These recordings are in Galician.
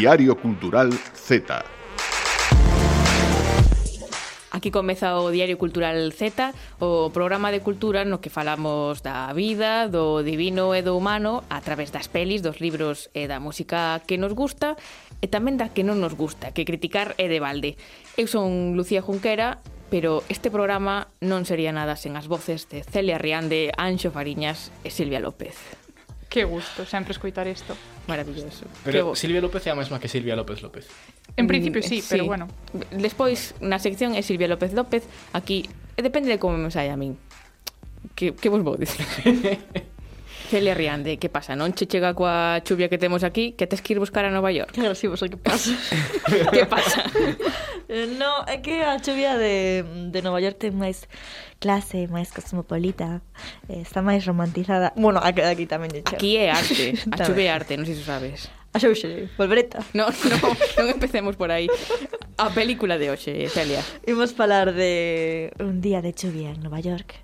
Diario Cultural Z. Aquí comeza o Diario Cultural Z, o programa de cultura no que falamos da vida, do divino e do humano a través das pelis, dos libros e da música que nos gusta e tamén da que non nos gusta, que criticar é de balde. Eu son Lucía Junquera, pero este programa non sería nada sen as voces de Celia Riande, Anxo Fariñas e Silvia López. Que gusto, sempre escoitar isto. Maravilloso. Pero Silvia López é a mesma que Silvia López López. En principio sí, mm, sí. pero bueno. Despois, na sección é Silvia López López, aquí eh, depende de como me saia a min. Que, que vos vou dicir? Celia Riande, que pasa? Non che chega coa chuvia que temos aquí que tes que ir buscar a Nova York? Claro, si vos que pasa. que pasa? Eh, no, é que a chuvia de, de Nova York ten máis clase, máis cosmopolita, eh, está máis romantizada. Bueno, aquí, aquí tamén de Aquí é arte, a chuvia é arte, non sei se sabes. A Xouxe, Volvereta. No, no, non empecemos por aí. A película de hoxe, Celia. Imos falar de Un día de chuvia en Nova York,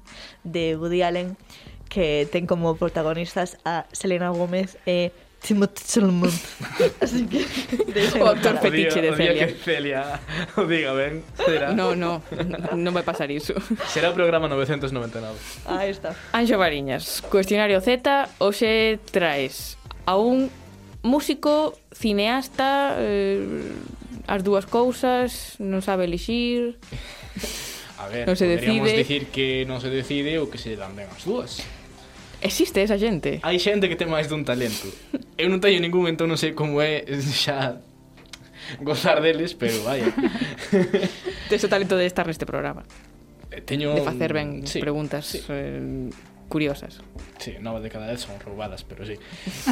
de Woody Allen, que ten como protagonistas a Selena Gómez e Timothy Chalamet. Así que o actor fetiche de Celia. O día que Celia o diga, ben, será. No, no, non vai pasar iso. Será o programa 999. Aí está. Anxo Bariñas, cuestionario Z, hoxe traes a un músico, cineasta, eh, as dúas cousas, non sabe elixir... A ver, non se decide. dicir que non se decide ou que se dan ben as dúas. Existe esa xente? Hai xente que ten máis dun talento. Eu non teño ningún, entón non sei como é xa gozar deles, pero vaya. Tes o talento de estar neste programa. Eh, teño... De facer ben sí, preguntas sí. Eh, curiosas. Sí, nova de cada vez son roubadas, pero sí.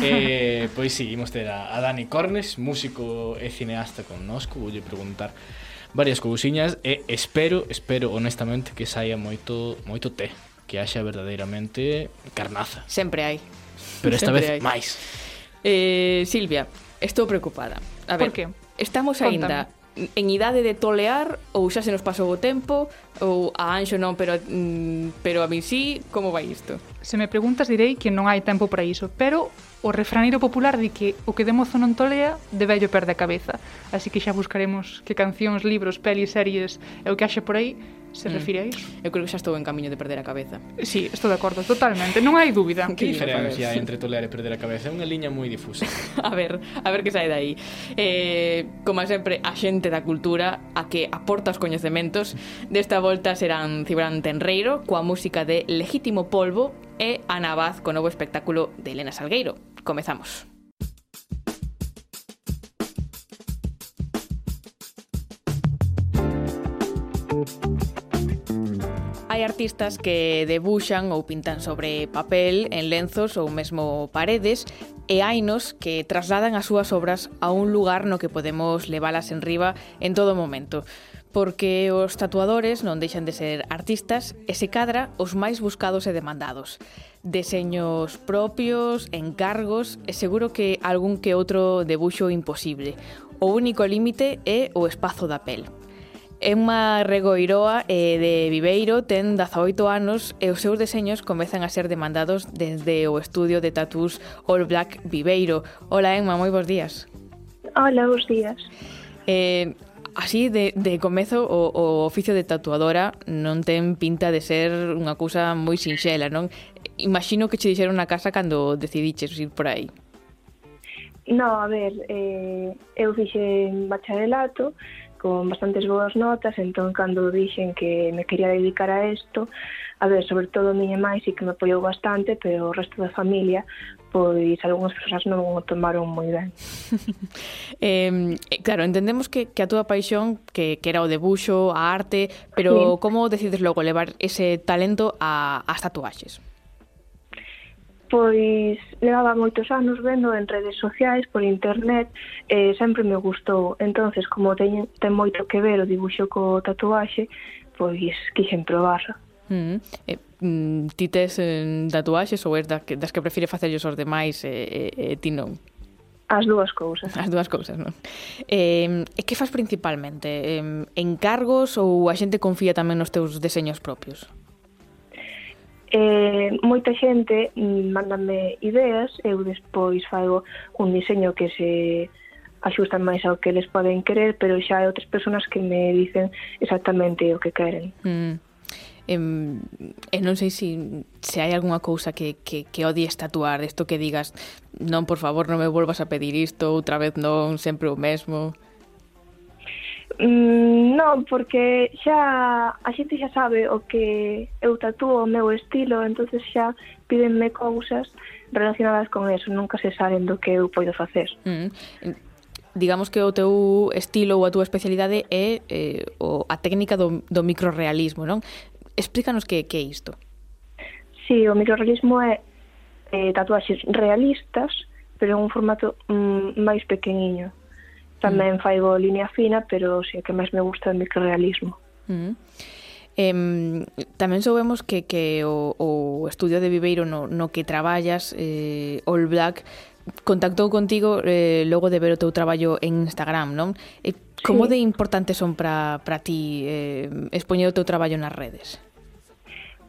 eh, pois sí, imos ter a, a Dani Cornes, músico e cineasta con nosco, voulle preguntar varias cousiñas e espero, espero honestamente que saia moito moito té que haxa verdadeiramente carnaza. Sempre hai. Pero esta Sempre vez hai. máis. Eh, Silvia, estou preocupada. A ver, Por que? Estamos aínda en idade de tolear ou xa se nos pasou o tempo ou a Anxo non, pero mm, pero a mí sí, como vai isto? Se me preguntas direi que non hai tempo para iso, pero o refraneiro popular di que o que de mozo non tolea, de vello perde a cabeza. Así que xa buscaremos que cancións, libros, pelis, series e o que haxe por aí se mm. refire a iso. Eu creo que xa estou en camiño de perder a cabeza. Sí, estou de acordo totalmente, non hai dúbida. Que diferencia entre tolerar e perder a cabeza? É unha liña moi difusa. a ver, a ver que sai dai. Eh, como sempre, a xente da cultura a que aporta os coñecementos desta volta serán Cibran Tenreiro coa música de Legítimo Polvo e Ana Vaz co novo espectáculo de Elena Salgueiro. Comezamos. Thank you Hai artistas que debuxan ou pintan sobre papel, en lenzos ou mesmo paredes, e hainos que trasladan as súas obras a un lugar no que podemos leválas enriba en todo momento porque os tatuadores non deixan de ser artistas e se cadra os máis buscados e demandados. Deseños propios, encargos e seguro que algún que outro debuxo imposible. O único límite é o espazo da pel. Emma Regoiroa eh, de Viveiro ten 18 anos e os seus deseños comezan a ser demandados desde o estudio de tatús All Black Viveiro. Ola Emma, moi bons días. Ola, bons días. Eh, así de, de comezo o, o oficio de tatuadora non ten pinta de ser unha cousa moi sinxela, non? Imagino que che dixeron na casa cando decidiches ir por aí. No, a ver, eh, eu fixe bacharelato, con bastantes boas notas, entón cando dixen que me quería dedicar a isto, a ver, sobre todo a miña mãe sí que me apoiou bastante, pero o resto da familia pois algunhas persoas non o tomaron moi ben. eh, claro, entendemos que, que a túa paixón, que, que era o debuxo, a arte, pero sí. como decides logo levar ese talento a, as tatuaxes? Pois levaba moitos anos vendo en redes sociais, por internet, e sempre me gustou. entonces como ten, ten moito que ver o dibuixo co tatuaxe, pois quixen probarla. Mm. Eh, mm, ti tes eh, tatuaxes ou és das que, das que prefire facerlles os demais e eh, eh, ti non? As dúas cousas. As dúas cousas, non? Eh, e que faz principalmente? Eh, encargos ou a xente confía tamén nos teus deseños propios? Eh, moita xente mándame ideas, eu despois fago un diseño que se axustan máis ao que eles poden querer, pero xa hai outras persoas que me dicen exactamente o que queren. Mm. E, e non sei se, se hai algunha cousa que, que, que odies tatuar, isto que digas, non, por favor, non me volvas a pedir isto, outra vez non, sempre o mesmo. Mm, non, porque xa a xente xa sabe o que eu tatúo o meu estilo, entonces xa pídenme cousas relacionadas con eso, nunca se saben do que eu poido facer. Mm. Digamos que o teu estilo ou a túa especialidade é eh, o, a técnica do, do microrealismo, non? Explícanos que, que é isto. Sí, o microrealismo é eh, tatuaxes realistas, pero en un formato mm, máis pequeniño. Tamén faigo línea fina, pero o sí, que máis me gusta é o microrealismo. Mm. Eh, tamén soubemos que, que o, o estudio de Viveiro no, no que traballas, eh, All Black, contactou contigo eh, logo de ver o teu traballo en Instagram, non? Eh, como sí. de importantes son para ti eh, expoñer o teu traballo nas redes?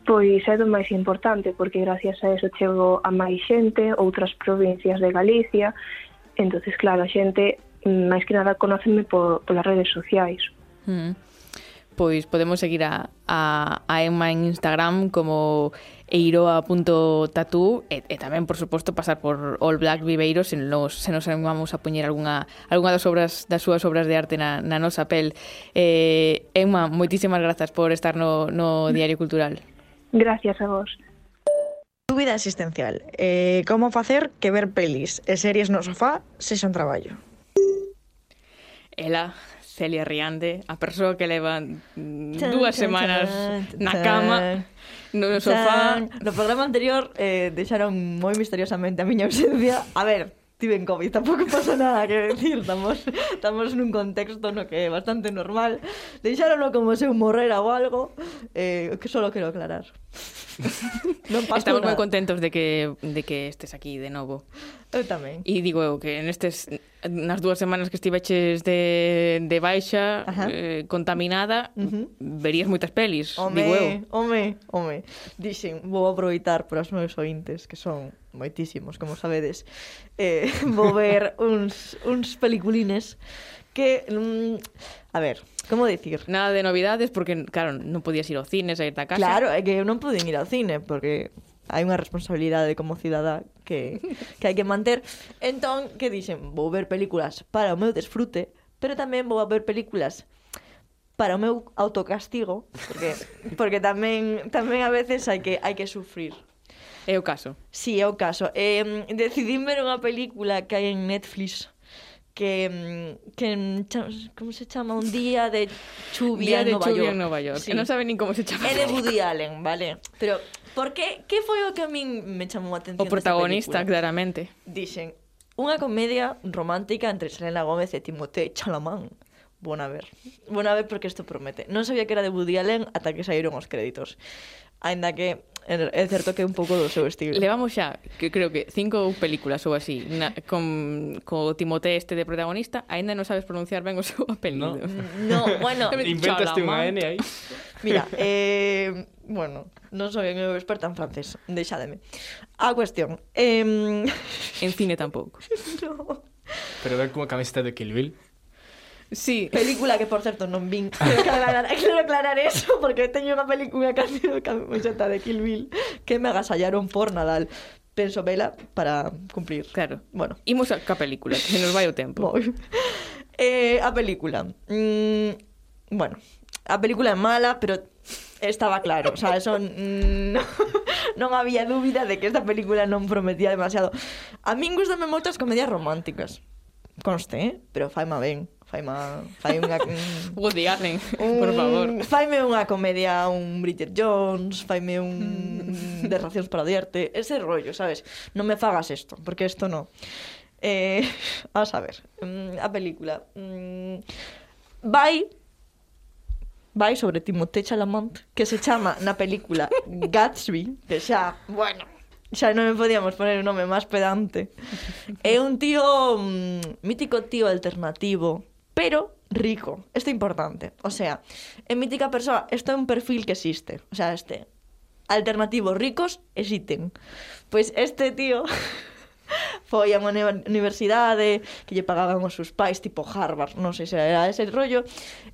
Pois é do máis importante, porque gracias a eso chego a máis xente, outras provincias de Galicia, entonces claro, a xente máis que nada conocenme por, polas redes sociais. Mm. Pois podemos seguir a, a, a Emma en Instagram como eiroa.tatu e, e tamén, por suposto, pasar por All Black Viveiro se nos, se nos animamos a poñer algunha, algunha das obras das súas obras de arte na, na nosa pel. Eh, Emma, moitísimas grazas por estar no, no Diario Cultural. Gracias a vos. Dúbida existencial. Eh, como facer que ver pelis e series no sofá sexan traballo? ela Celia Riande, a persoa que leva dúas semanas na cama, no sofá. No programa anterior eh, deixaron moi misteriosamente a miña ausencia. A ver, tiven COVID, tampouco pasa nada que decir, estamos, estamos nun contexto no que é bastante normal. Deixárono como se eu morrera ou algo, eh, que solo quero aclarar. non Estamos moi contentos de que, de que estes aquí de novo. Eu tamén. E digo eu que nestes nas dúas semanas que estiveches de, de baixa eh, contaminada, uh -huh. verías moitas pelis, home, digo eu. Home, home, dixen, vou aproveitar para os meus ointes, que son moitísimos, como sabedes, eh, vou ver uns, uns peliculines que... Mm, a ver, como decir? Nada de novidades, porque, claro, non podías ir ao cine, sair da casa. Claro, é que eu non pude ir ao cine, porque hai unha responsabilidade como cidadá que, que hai que manter. Entón, que dixen? Vou ver películas para o meu desfrute, pero tamén vou a ver películas para o meu autocastigo, porque porque tamén tamén a veces hai que hai que sufrir. É o caso. Sí, é o caso. Eh, decidí ver unha película que hai en Netflix que, mm, que mm, como se chama un día de chuvia día en Nova chuvia York. en Nova York. Sí. Que non sabe nin como se chama. É de Woody Allen, vale. Pero por que que foi o que a min me chamou a atención O protagonista, claramente. Dixen, unha comedia romántica entre Selena Gómez e Timothée Chalamet. Bona ver. Bona ver porque isto promete. Non sabía que era de Woody Allen ata que saíron os créditos. Ainda que é certo que é un pouco do seu estilo. Levamos xa, que creo que cinco películas ou así, na, con, co Timote este de protagonista, aínda non sabes pronunciar ben o seu apelido. No, mm, no bueno... Inventaste unha N aí. Mira, eh, bueno, non soy unha experta en francés, deixádeme. A cuestión... Eh... En cine tampouco. no. Pero ven como camiseta de Kill Bill. Sí. Película que, por certo, non vin. Quero aclarar, quero aclarar eso, porque teño unha película, unha canción, camiseta de Kill Bill, que me agasallaron por Nadal. Penso vela para cumprir. Claro. Bueno. Imos a ca película, que se nos vai o tempo. Moi. Eh, a película. Mm, bueno, a película é mala, pero estaba claro, o sea, eso mm, non, non había dúbida de que esta película non prometía demasiado. A min gustame moitas comedias románticas. Conste, eh? pero faima ben. Faima, fai unha... Woody Allen, un, por favor. Faime unha comedia, un Bridget Jones, faime un de racións para odiarte, ese rollo, sabes? Non me fagas isto, porque isto non. Eh, a saber, mm, a película mm, vai vai sobre Timothée Chalamont, que se chama na película Gatsby, que xa, bueno, xa non me podíamos poner un nome máis pedante. É un tío, mm, mítico tío alternativo, pero rico. Isto é importante. O sea, en mítica persoa, isto é un perfil que existe. O sea, este alternativos ricos existen. Pois este tío foi a unha universidade que lle pagaban os seus pais, tipo Harvard, non sei se era ese rollo,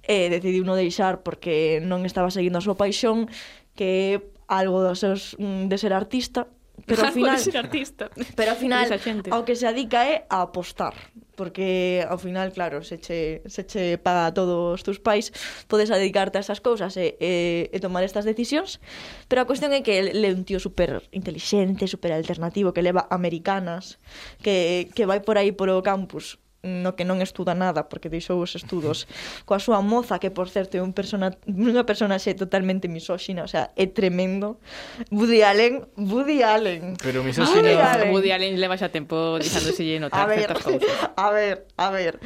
e decidiu non deixar porque non estaba seguindo a súa paixón, que algo dos seus, mm, de ser artista, pero ao final artista. Pero ao final ao que se adica é a apostar, porque ao final, claro, se che, se che paga a todos os teus pais, podes dedicarte a esas cousas e, e, e tomar estas decisións, pero a cuestión é que ele é un tío super inteligente, super alternativo, que leva americanas, que, que vai por aí por o campus no que non estuda nada porque deixou os estudos coa súa moza que por certo é un persona, unha personaxe totalmente misóxina, o sea, é tremendo. Woody Allen, Woody Allen. Pero misóxina. Woody, Allen. Woody Allen leva xa tempo deixándoselle notar a ver, certas cousas. A ver, a ver.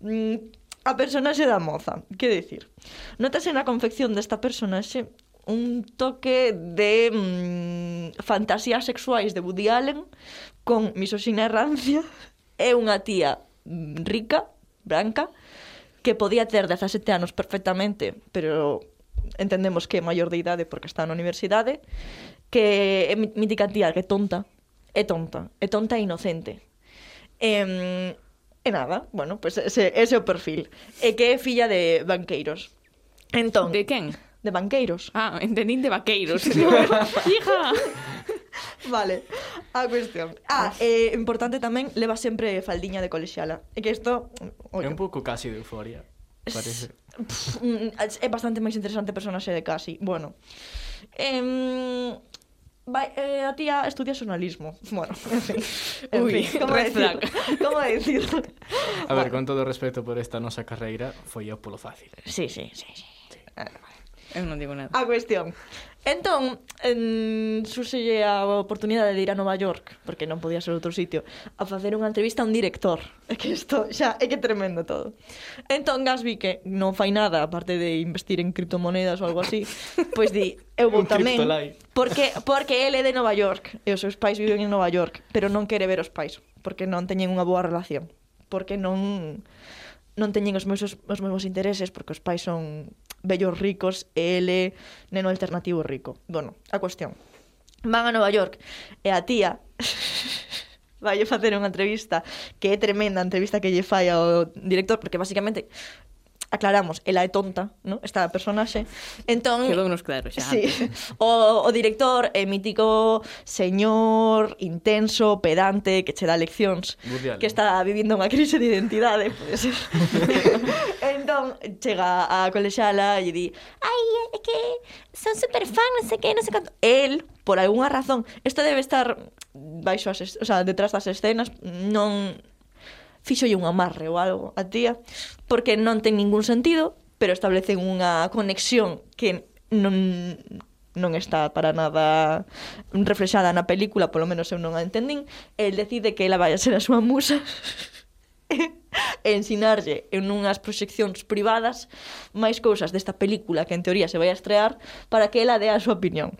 Mm, a personaxe da moza, que decir? Notase na confección desta personaxe un toque de mm, fantasías sexuais de Woody Allen con misoxina e rancia é unha tía rica, branca, que podía ter 17 anos perfectamente, pero entendemos que é maior de idade porque está na universidade, que é mítica tía, que é tonta, é tonta, é tonta e inocente. E, e nada, bueno, pues ese, ese é o perfil. E que é filla de banqueiros. Entón, de quen? De banqueiros. Ah, entendín de vaqueiros. Hija! vale, a cuestión. Ah, eh, importante tamén, leva sempre faldiña de colexiala. E que isto... Mm, é un pouco casi de euforia, parece. Pff, mm, é bastante máis interesante personaxe de casi. Bueno. Eh, Vai, eh, a tía estudia xornalismo. Bueno, en fin. En Ui, fin, como red flag. Como decir? A ver, con todo respeto por esta nosa carreira, foi eu polo fácil. Sí, sí, sí. sí. sí. Ah, vale. Eu non digo nada. A cuestión. Entón, en, surxelle a oportunidade de ir a Nova York, porque non podía ser outro sitio, a facer unha entrevista a un director. É que isto xa é que tremendo todo. Entón Gasby, que non fai nada, aparte de investir en criptomonedas ou algo así, pois di, eu vou tamén, porque, porque ele é de Nova York, e os seus pais viven en Nova York, pero non quere ver os pais, porque non teñen unha boa relación, porque non non teñen os mesmos, os mesmos intereses, porque os pais son vellos ricos e ele neno alternativo rico. Bueno, a cuestión. Van a Nova York e a tía vai facer unha entrevista que é tremenda a entrevista que lle fai ao director porque basicamente aclaramos, ela é tonta, ¿no? esta personaxe. Entón, Quedounos claro xa. Sí, o, o director é mítico señor intenso, pedante, que che dá leccións, Budial. que está vivindo unha crise de identidade, pode ser. entón, chega a colexala e di, ai, é que son super fan, non sei que, non sei canto. El, por algunha razón, isto debe estar baixo as, o sea, detrás das escenas, non fixolle un amarre ou algo a tía, porque non ten ningún sentido, pero establecen unha conexión que non non está para nada reflexada na película, polo menos eu non a entendín, el decide que ela vai a ser a súa musa e ensinarlle en unhas proxeccións privadas máis cousas desta película que en teoría se vai a estrear para que ela dé a súa opinión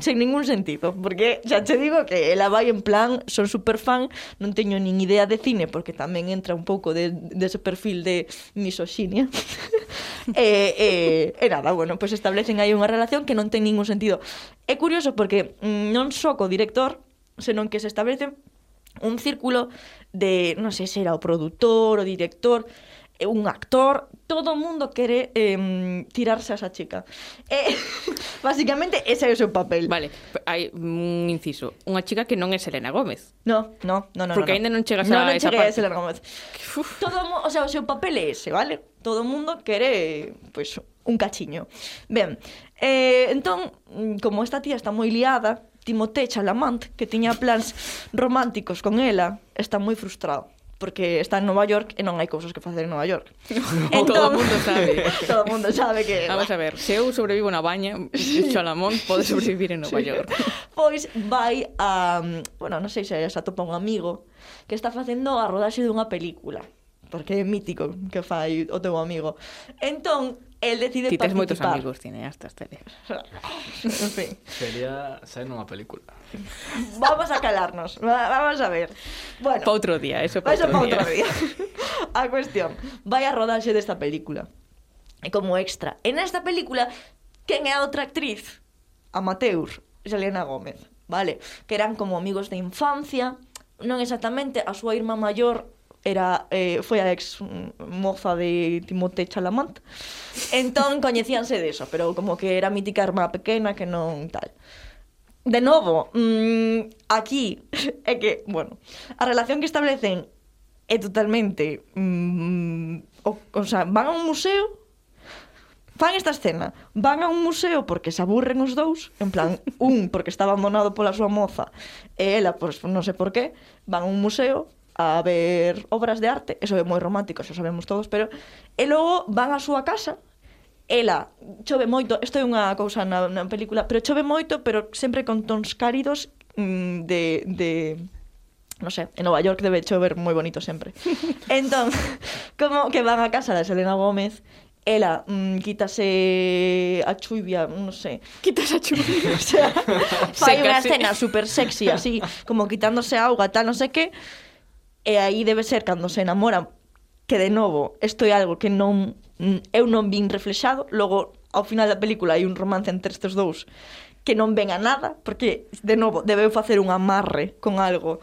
sen ningún sentido, porque xa che digo que ela vai en plan, son super fan, non teño nin idea de cine, porque tamén entra un pouco de, dese perfil de misoxinia. e, e, e nada, bueno, pois pues establecen aí unha relación que non ten ningún sentido. É curioso porque mm, non só co director, senón que se establece un círculo de, non sei se era o produtor, o director, Eh, un actor, todo o mundo quere eh, tirarse a esa chica. Eh, e, basicamente, ese é o seu papel. Vale, hai un inciso. Unha chica que non é Selena Gómez. No, no, no, no. Porque no, no. ainda non chegas no, a non esa parte. a non a Selena Gómez. Uf. Todo, o, sea, o seu papel é ese, vale? Todo o mundo quere, pois, pues, un cachiño. Ben, eh, entón, como esta tía está moi liada, Timothée Chalamant, que tiña plans románticos con ela, está moi frustrado porque está en Nova York e non hai cousas que facer en Nova York. entón, todo o mundo sabe. todo o mundo sabe que... Vamos a ver, se eu sobrevivo na baña, sí. Xolamón pode sobrevivir en Nova sí. York. Pois vai a... Bueno, non sei se xa topa un amigo que está facendo a rodaxe dunha película porque é mítico que fai o teu amigo. Entón, el decide Ti tes moitos amigos cineastas, tele. en fin. Sería ser unha película. Vamos a calarnos, vamos a ver. Bueno, pa outro día, eso pa outro, pa outro día. día. a cuestión, vai a rodaxe desta película. E como extra, en esta película, quen é a outra actriz? Amateur, Selena Gómez, vale? Que eran como amigos de infancia, non exactamente, a súa irmá maior era eh, foi a ex moza de Timote Chalamant. Entón coñecíanse deso, pero como que era mítica irmá pequena que non tal. De novo, mmm, aquí é que, bueno, a relación que establecen é totalmente mmm, o, o sea, van a un museo fan esta escena, van a un museo porque se aburren os dous, en plan, un porque está abandonado pola súa moza e ela, pois, pues, non sei por qué, van a un museo a ver obras de arte, eso é moi romántico, eso sabemos todos, pero e logo van á súa casa ela chove moito, isto é unha cousa na, na película, pero chove moito, pero sempre con tons cáridos mm, de, de no sé, en Nova York debe chover moi bonito sempre. entón, como que van a casa da Selena Gómez, ela mm, quítase a chuvia, non sei. Quítase a chuvia. o sea, fai Se unha escena super sexy, así, como quitándose auga, tal, non sei que, E aí debe ser cando se enamoran que de novo isto é algo que non eu non vin reflexado, logo ao final da película hai un romance entre estes dous que non ven a nada, porque de novo debeu facer un amarre con algo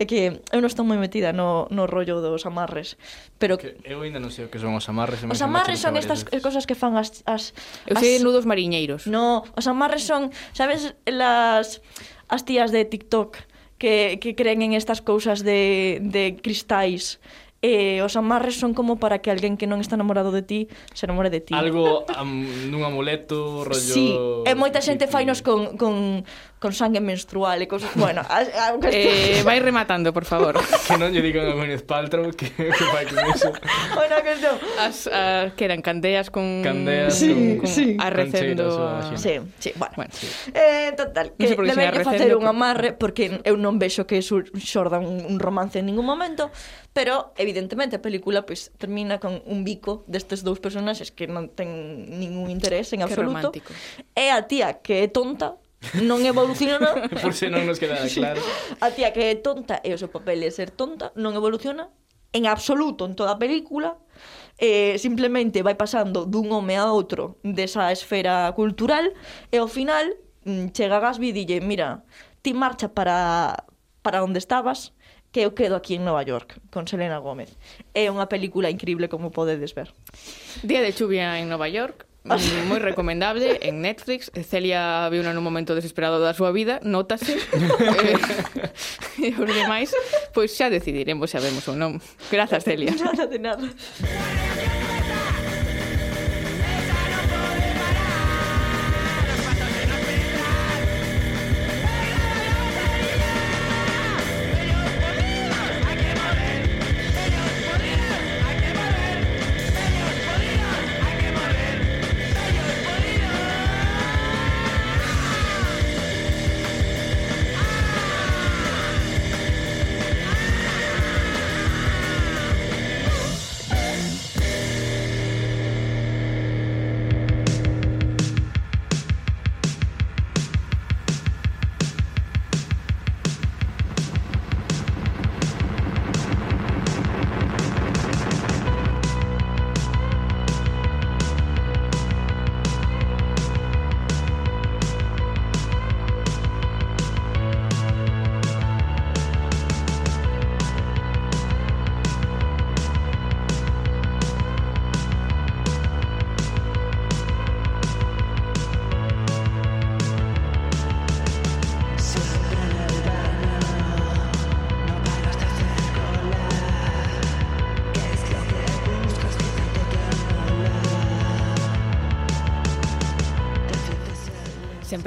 é que eu non estou moi metida no, no rollo dos amarres, pero que eu ainda non sei o que son os amarres. Os amarres son estas veces. cosas que fan as as Eu sei as... nudos mariñeiros. No, os amarres son, sabes, las as tías de TikTok que, que creen en estas cousas de, de cristais e eh, os amarres son como para que alguén que non está namorado de ti se namore de ti. Algo um, nun amuleto, rollo... Sí, e moita xente fainos con, con, con sangue menstrual e cousas, bueno, a, a, a, eh, vai rematando, por favor. que non lle digan a Gwyneth Paltrow que, que vai con iso. Bueno, que non. As, a, que eran candeas con... Candeas sí, con, con sí. arrecendo. A... Sí, sí, bueno. bueno sí. Eh, total, que no deben que facer un amarre, porque eu non vexo que sur, xorda un, un romance en ningún momento, pero evidentemente a película pois pues, termina con un bico destes dous personaxes que non ten ningún interés en absoluto. E a tía que é tonta non evoluciona por se non nos queda claro a tía que é tonta e o seu papel é ser tonta non evoluciona en absoluto en toda a película eh, simplemente vai pasando dun home a outro desa esfera cultural e ao final mm, chega Gasby e dille mira, ti marcha para, para onde estabas que eu quedo aquí en Nova York con Selena Gómez. É unha película increíble como podedes ver. Día de chuvia en Nova York, Mm, moi recomendable en Netflix. Celia viu nun momento desesperado da súa vida, notase. eh, e os demais, pois xa decidiremos, se vemos ou non. Grazas, Celia. Nada de nada.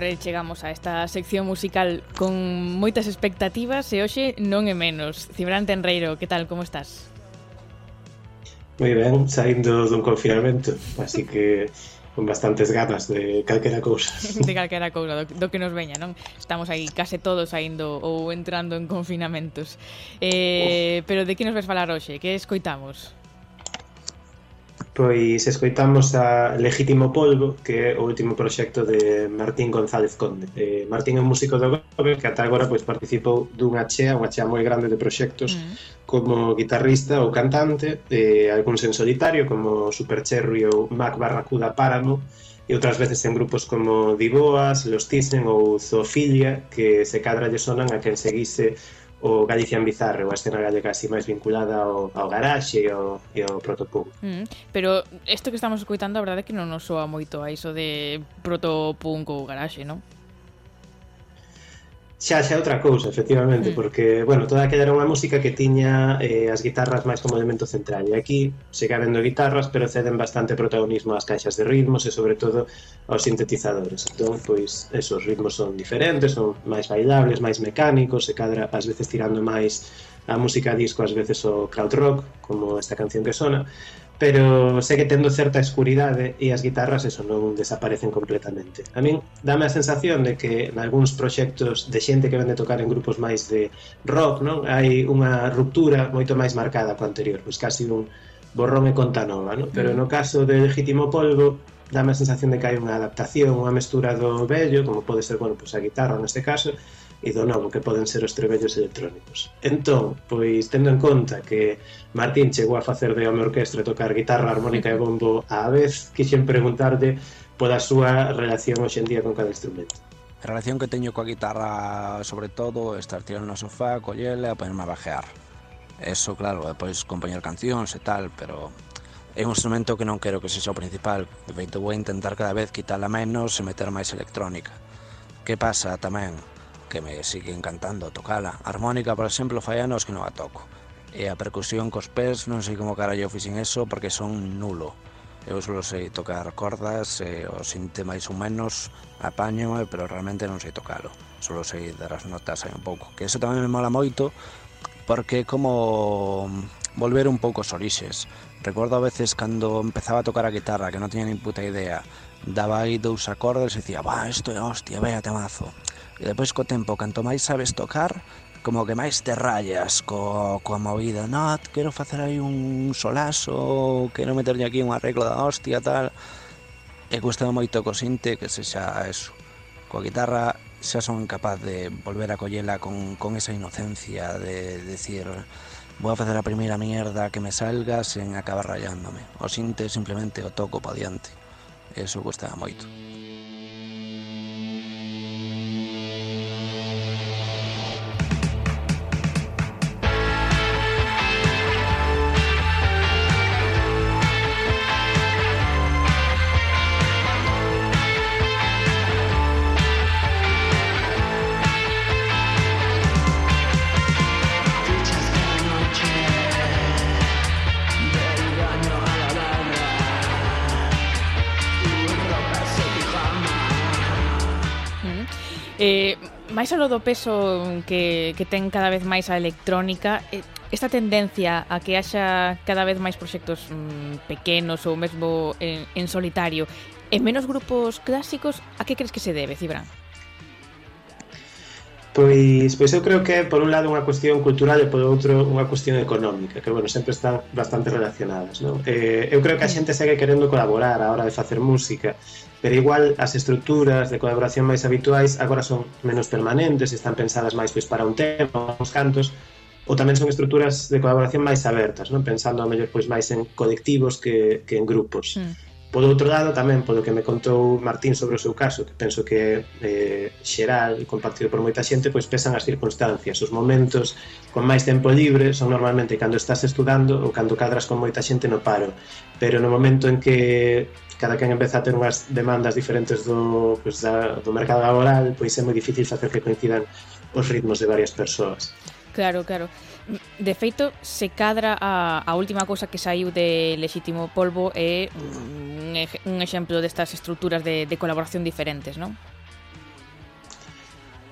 sempre chegamos a esta sección musical con moitas expectativas e hoxe non é menos. Cimbrán Tenreiro, que tal, como estás? Moi ben, saindo dun confinamento, así que con bastantes ganas de calquera cousa. De calquera cousa, do, do que nos veña, non? Estamos aí case todos saindo ou entrando en confinamentos. Eh, Uf. pero de que nos ves falar hoxe? Que escoitamos? Pois escoitamos a Legítimo Polvo, que é o último proxecto de Martín González Conde. Eh, Martín é un músico do Gobe que ata agora pois participou dunha chea, unha chea moi grande de proxectos mm. como guitarrista ou cantante, eh, algúns en solitario como Super Cherry ou Mac Barracuda Páramo, e outras veces en grupos como Diboas, Los Thyssen ou Zoofilia, que se cadra lle sonan a quen seguise o Galicia en Bizarro, a escena gallega así máis vinculada ao, ao garaxe e ao, e ao protopunk. Mm, pero isto que estamos escoitando a verdade é que non nos soa moito a iso de protopunk ou garaxe, non? xa xa outra cousa, efectivamente, mm. porque, bueno, toda aquella era unha música que tiña eh, as guitarras máis como elemento central, e aquí siga habendo guitarras, pero ceden bastante protagonismo ás caixas de ritmos e, sobre todo, aos sintetizadores. Entón, pois, esos ritmos son diferentes, son máis bailables, máis mecánicos, e cadra, ás veces tirando máis a música disco, ás veces o crowd rock, como esta canción que sona, pero segue tendo certa escuridade e eh, as guitarras eso non desaparecen completamente. A min dame a sensación de que en algúns proxectos de xente que vende tocar en grupos máis de rock, non? Hai unha ruptura moito máis marcada co anterior, pois casi un borrón e conta nova, non? Pero mm. no caso de Legítimo Polvo dame a sensación de que hai unha adaptación, unha mestura do vello, como pode ser, bueno, pois a guitarra neste caso, e do novo que poden ser os trebellos electrónicos. Entón, pois tendo en conta que Martín chegou a facer de home orquestra tocar guitarra, armónica e bombo á vez, quixen preguntarde pola súa relación hoxendía con cada instrumento. A relación que teño coa guitarra, sobre todo, estar tirando no sofá, collela e ponerme a bajear. Eso, claro, depois compoñer cancións e tal, pero é un instrumento que non quero que sexa o principal. De feito, vou intentar cada vez quitarla menos e meter máis electrónica. Que pasa tamén? que me sigue encantando tocala. A Armónica, por exemplo, fai anos que non a toco. Eh, e a percusión cos pés non sei como carallo fixen eso porque son nulo. Eu solo sei tocar cordas, e o sinte máis ou menos, apaño, eh, pero realmente non sei tocalo. Solo sei dar as notas aí un pouco. Que eso tamén me mola moito, porque como mm, volver un pouco os orixes. Recordo a veces cando empezaba a tocar a guitarra, que non tiña nin puta idea, daba aí dous acordes e dicía, va, isto é hostia, vea temazo. E depois co tempo, canto máis sabes tocar, como que máis te rayas co, coa movida. No, quero facer aí un solazo, quero meterlle aquí un arreglo da hostia, tal. E custa moito co sinte que se xa eso. Coa guitarra xa son capaz de volver a collela con, con esa inocencia de, de decir vou a facer a primeira mierda que me salga sen acabar rayándome. O sinte simplemente o toco pa diante. Eso custaba moito. máis aló do peso que, que ten cada vez máis a electrónica, eh, esta tendencia a que haxa cada vez máis proxectos mm, pequenos ou mesmo en, en solitario e menos grupos clásicos, a que crees que se debe, Cibran? Pois, pois eu creo que por un lado unha cuestión cultural e por outro unha cuestión económica, que bueno, sempre están bastante relacionadas, non? Eh, eu creo que a xente segue querendo colaborar a hora de facer música pero igual as estruturas de colaboración máis habituais agora son menos permanentes, están pensadas máis pois para un tema, uns cantos, ou tamén son estruturas de colaboración máis abertas, non pensando a mellor pois máis en colectivos que, que en grupos. Mm. Por outro lado, tamén polo que me contou Martín sobre o seu caso, que penso que eh, xeral e compartido por moita xente, pois pesan as circunstancias. Os momentos con máis tempo libre son normalmente cando estás estudando ou cando cadras con moita xente no paro. Pero no momento en que cada quen empeza a ter unhas demandas diferentes do, pues, da, do mercado laboral, pois é moi difícil facer que coincidan os ritmos de varias persoas. Claro, claro. De feito, se cadra a, a última cousa que saiu de Legítimo Polvo é un, un exemplo destas estruturas de, de colaboración diferentes, non?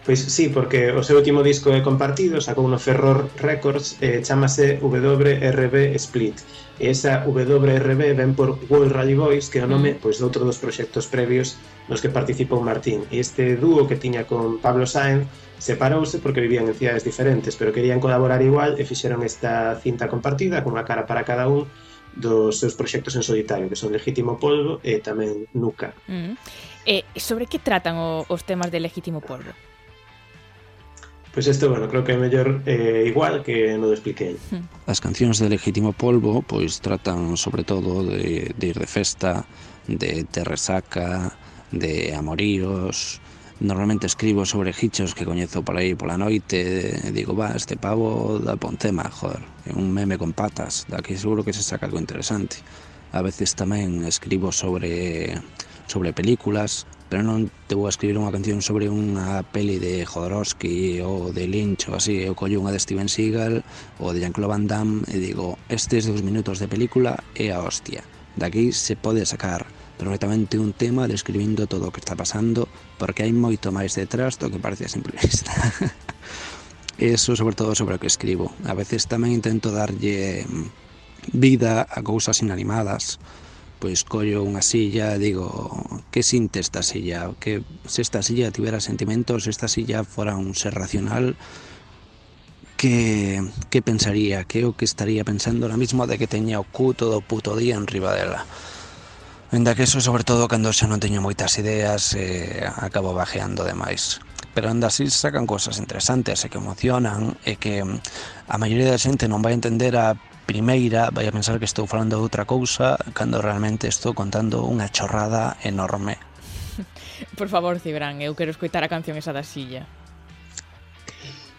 Pois sí, porque o seu último disco é compartido, sacou no Ferror Records, eh, chamase WRB Split E esa WRB ven por World Rally Boys, que é o nome mm. pois, de outro dos proxectos previos nos que participou Martín. E este dúo que tiña con Pablo Sainz separouse porque vivían en cidades diferentes, pero querían colaborar igual e fixeron esta cinta compartida con unha cara para cada un dos seus proxectos en solitario, que son Legítimo Polvo e tamén Nuca. Mm. Eh, sobre que tratan o, os temas de Legítimo Polvo? Pois pues este, bueno, creo que é mellor eh, igual que no do expliquei. As cancións de Legítimo Polvo pois tratan sobre todo de, de ir de festa, de, de resaca, de amoríos, Normalmente escribo sobre hichos que coñezo por aí pola noite. Digo, va, este pavo da Pontema, joder. É un meme con patas, daqui seguro que se saca algo interesante A veces tamén escribo sobre sobre películas pero non te vou a escribir unha canción sobre unha peli de Jodorowsky ou de Lynch ou así, eu collo unha de Steven Seagal ou de Jean-Claude Van Damme e digo, estes dos minutos de película é a hostia. Daqui se pode sacar perfectamente un tema describindo todo o que está pasando porque hai moito máis detrás do que parece a simple vista. Eso sobre todo sobre o que escribo. A veces tamén intento darlle mm, vida a cousas inanimadas pois collo unha silla, digo, que sinte esta silla? Que se esta silla tivera sentimentos, se esta silla fora un ser racional, que, que pensaría, que o que estaría pensando ahora mismo de que teña o cu todo o puto día en riba dela. Ainda que eso sobre todo cando xa non teño moitas ideas eh, acabo bajeando demais. Pero anda así sacan cosas interesantes e que emocionan e que mm, a maioría da xente non vai entender a primeira vai a pensar que estou falando de outra cousa cando realmente estou contando unha chorrada enorme. Por favor, Cibran, eu quero escoitar a canción esa da silla.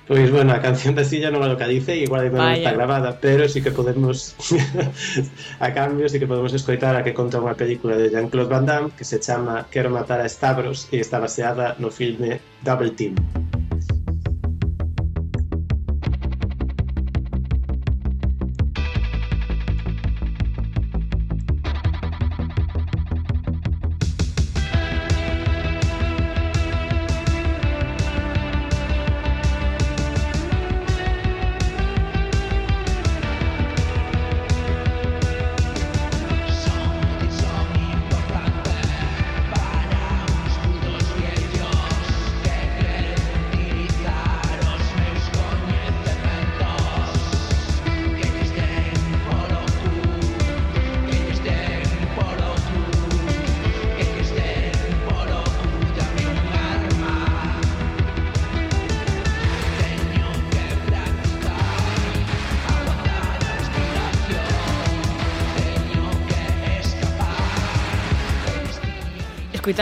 Pois, bueno, a canción da silla non é o que dice, igual non está grabada, pero sí que podemos, a cambio, sí que podemos escoitar a que conta unha película de Jean-Claude Van Damme que se chama Quero matar a Stavros e está baseada no filme Double Team.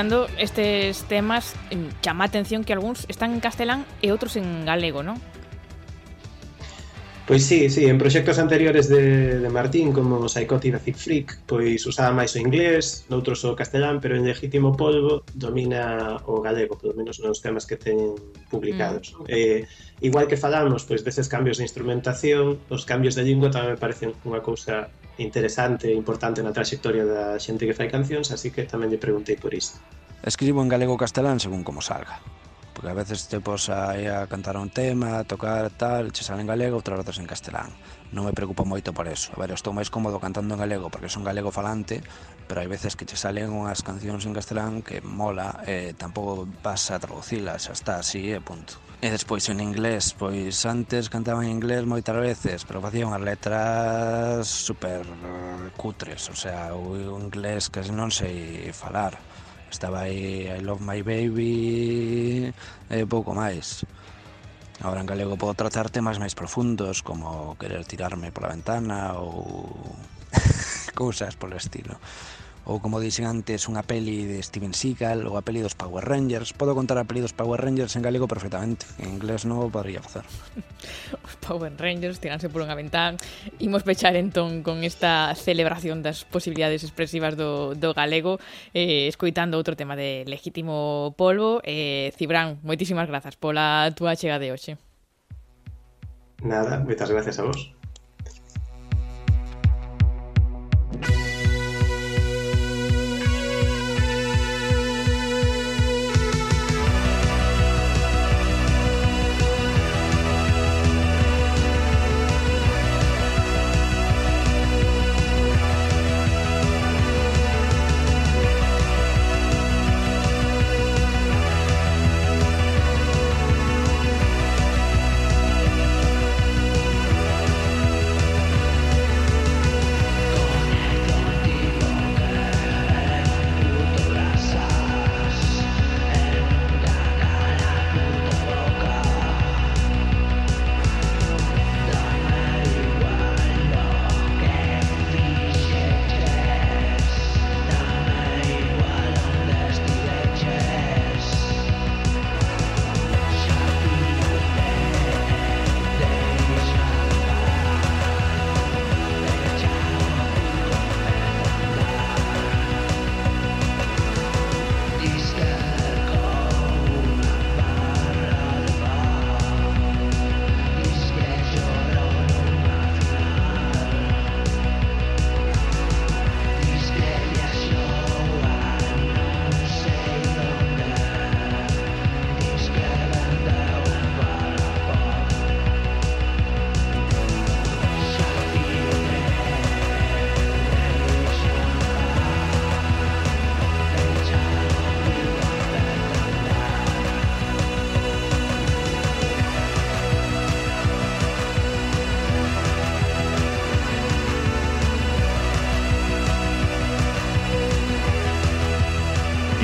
escoitando estes temas chama a atención que algúns están en castelán e outros en galego, non? Pois sí, sí, en proxectos anteriores de, de Martín, como Psychotic Acid Freak, pois usaba máis o inglés, noutros o castelán, pero en Legítimo Polvo domina o galego, pelo menos nos temas que teñen publicados. Mm. Eh, igual que falamos pois deses cambios de instrumentación, os cambios de lingua tamén me parecen unha cousa interesante e importante na trayectoria da xente que fai cancións, así que tamén lle preguntei por isto. Escribo en galego castelán según como salga porque a veces te pos aí a cantar un tema, a tocar tal, che sale en galego, outras veces en castelán. Non me preocupo moito por eso. A ver, estou máis cómodo cantando en galego porque son galego falante, pero hai veces que che salen unhas cancións en castelán que mola, eh, tampouco vas a traducilas, xa está así e punto. E despois en inglés, pois antes cantaba en inglés moitas veces, pero facía unhas letras super eh, cutres, o sea, o inglés que non sei falar. Estaba aí I love my baby e pouco máis. Ahora en galego podo tratar temas máis profundos, como querer tirarme pola ventana ou cousas polo estilo ou como dixen antes unha peli de Steven Seagal ou a peli dos Power Rangers. Podo contar a peli dos Power Rangers en galego perfectamente. En inglés non podría facer. Os Power Rangers tiranse por unha ventá imos pechar entón con esta celebración das posibilidades expresivas do, do galego eh, escoitando outro tema de legítimo polvo. Eh, Cibrán, moitísimas grazas pola túa chega de hoxe. Nada, moitas gracias a vos.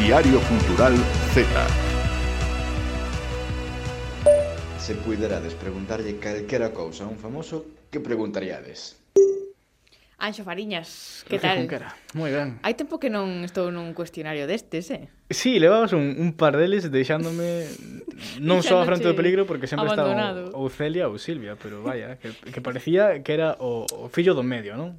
Diario Cultural Z. Se puiderades preguntarlle calquera cousa a un famoso, que preguntaríades? Anxo Fariñas, que Roger tal? Junquera. Moi ben. Hai tempo que non estou nun cuestionario destes, eh? Sí, levabas un, un par deles deixándome non só a frente do peligro porque sempre estaba ou, ou Celia ou Silvia, pero vaya, que, que parecía que era o, o fillo do medio, non?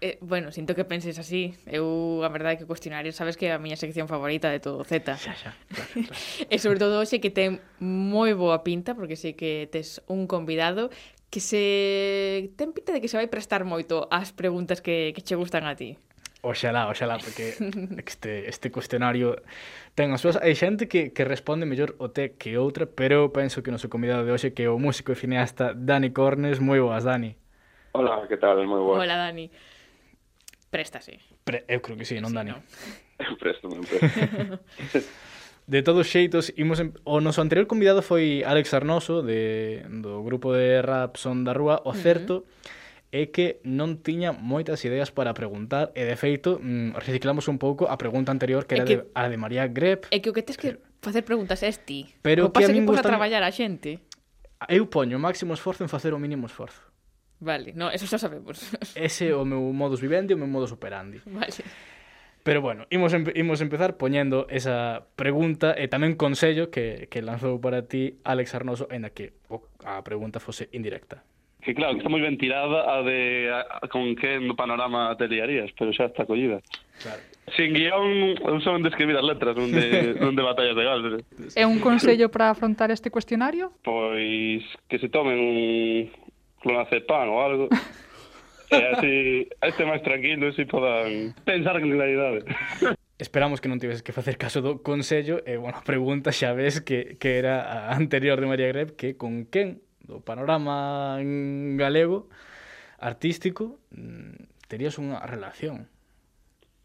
Eh, bueno, sinto que penses así. Eu, a verdade, que o cuestionario sabes que é a miña sección favorita de todo Z. Xa, xa, claro, claro. e sobre todo hoxe que ten moi boa pinta, porque sei que tes un convidado que se ten pinta de que se vai prestar moito ás preguntas que, que che gustan a ti. Oxalá, oxalá, porque este, este cuestionario ten as súas... Hai xente que, que responde mellor o té que outra, pero penso que o noso convidado de hoxe que é o músico e cineasta Dani Cornes. Moi boas, Dani. Hola, que tal? Moi boas. Hola, Dani. Préstase. Pre, eu creo que sí, non, sí, Dani? No. Eu presto, me presto. De todos xeitos, imos en... o noso anterior convidado foi Alex Arnoso, de... do grupo de rap Son da Rúa. O certo uh -huh. é que non tiña moitas ideas para preguntar, e de feito, mm, reciclamos un pouco a pregunta anterior que era que... De... a de María Grep. É que o que tes que facer preguntas é ti. Pero o que pasa que, a que pos a traballar a xente. Eu poño o máximo esforzo en facer o mínimo esforzo. Vale, no, eso xa sabemos. Ese é o meu modus vivendi, o meu modus operandi. Vale. Pero bueno, imos, empe imos empezar poñendo esa pregunta e tamén consello que, que lanzou para ti Alex Arnoso en a que a pregunta fose indirecta. Que claro, que está moi ben tirada a de a, con que no panorama te liarías, pero xa está collida. Claro. Sin guión, eu son de escribir as letras, non de, non de batallas de gal. É un consello para afrontar este cuestionario? Pois que se tomen un, clonazepam ou algo. e eh, así, este máis tranquilo así podan pensar con claridade. Esperamos que non tives que facer caso do consello e, bueno, a pregunta xa ves que, que era a anterior de María Greb que con quen do panorama galego artístico mm, terías unha relación.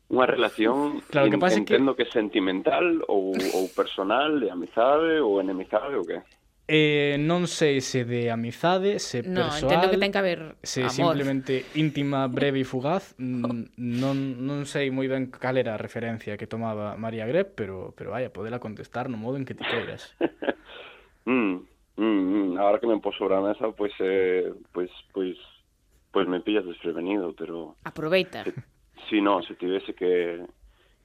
Unha relación claro, que pasa entendo que... que sentimental ou, ou personal, de amizade ou enemizade ou que? Eh, non sei se de amizade, se no, persoal... No, entendo que ten que haber Se amor. simplemente íntima, breve e fugaz, mm, non, non sei moi ben cal era a referencia que tomaba María Greb, pero, pero vaya, podela contestar no modo en que ti queiras. mm, mm, mm, ahora que me pon sobre a mesa, pois, pues, eh, pois, pues, pois, pues, pois me pillas desprevenido, pero... Aproveita. Si no, se tivese que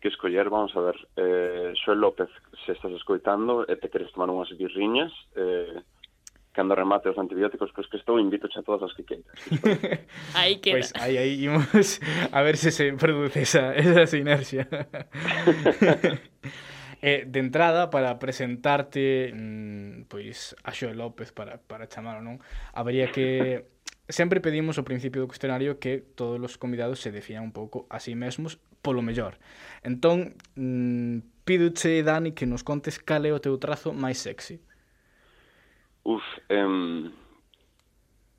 que escoller, vamos a ver, eh, Xoel López, se estás escoitando e te queres tomar unhas birriñas, eh, cando remate os antibióticos pois que estou, invito a todas as que queiras. aí queda. Pois pues, aí, aí imos a ver se se produce esa, esa sinerxia. eh, de entrada, para presentarte mmm, pois a Xoel López, para, para chamar non, habría que sempre pedimos ao principio do cuestionario que todos os convidados se definan un pouco a sí mesmos polo mellor. Entón, mm, pídoche, Dani, que nos contes cal é o teu trazo máis sexy. Uf, em...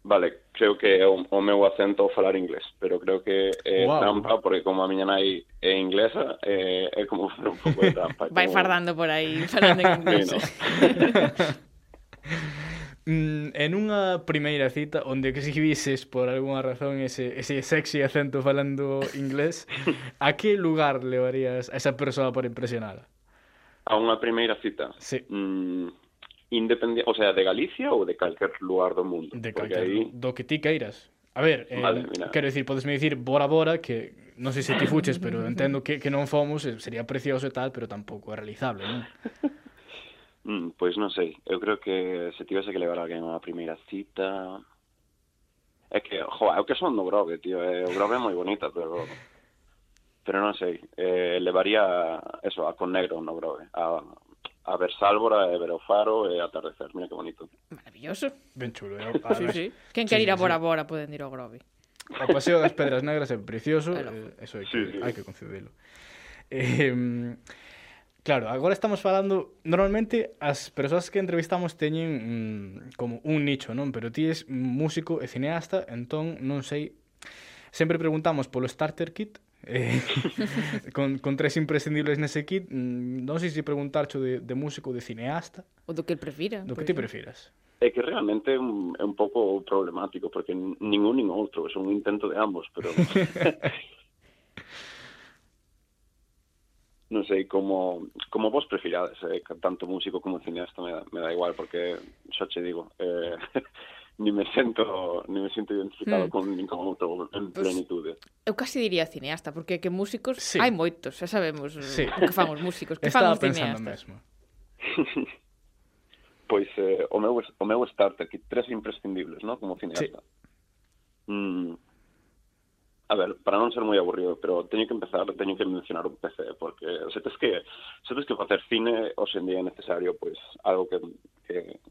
Vale, creo que é o, o meu acento falar inglés, pero creo que é wow. trampa, porque como a miña nai é inglesa, é, é como facer un pouco de trampa. Vai como... fardando por aí, falando en inglés. Sí, no. Mm, en unha primeira cita onde que se vises por algunha razón ese, ese sexy acento falando inglés, a que lugar levarías a esa persoa para impresionala? A unha primeira cita? Sí. Mm, independiente, o sea, de Galicia ou de calquer lugar do mundo? De calquer, aí... do que ti queiras. A ver, eh, vale, mira. quero dicir, podes me dicir Bora Bora, que non sei se ti fuches, pero entendo que, que non fomos, eh, sería precioso e tal, pero tampouco é realizable, non? Mm, pois non sei, eu creo que se tivese que levar alguén a primeira cita... É que, jo, é o que son do Grove, tío, é, o Grove é moi bonita, pero... Pero non sei, eh, levaría eso, a Con Negro no Grove, a, a ver Sálvora, e ver o faro e eh, atardecer, mira que bonito. Maravilloso. Ben chulo, é o sí, sí. Eh. Quen quer ir a Bora. Bora poden ir ao Grove. O paseo das Pedras Negras é precioso, eh, eso hai que, sí, sí. hai que concedelo. Eh, Claro, agora estamos falando, normalmente as persoas que entrevistamos teñen mm, como un nicho, non? Pero ti és músico e cineasta, entón non sei, sempre preguntamos polo starter kit, eh, con, con tres imprescindibles nese kit, mm, non sei se preguntarcho de, de músico ou de cineasta. O do que prefira. Do que ti prefiras é que realmente é un, é un pouco problemático porque ningún nin outro, é un intento de ambos, pero non sei como como vos prefirades, eh, tanto músico como cineasta me, da, me da igual porque xa che digo, eh ni me sento ni me sinto identificado mm. con ningún outro en pues, plenitude. Eu casi diría cineasta, porque que músicos sí. hai moitos, xa sabemos sí. o que fan os músicos, que Estaba fan pensando cineastas. Mesmo. pois eh, o meu o meu starter, que tres imprescindibles, ¿no? como cineasta. Sí. Mm, a ver, para non ser moi aburrido, pero teño que empezar, teño que mencionar un PC, porque se tes que se tes que facer cine, hoxe en día é necesario pois algo que, que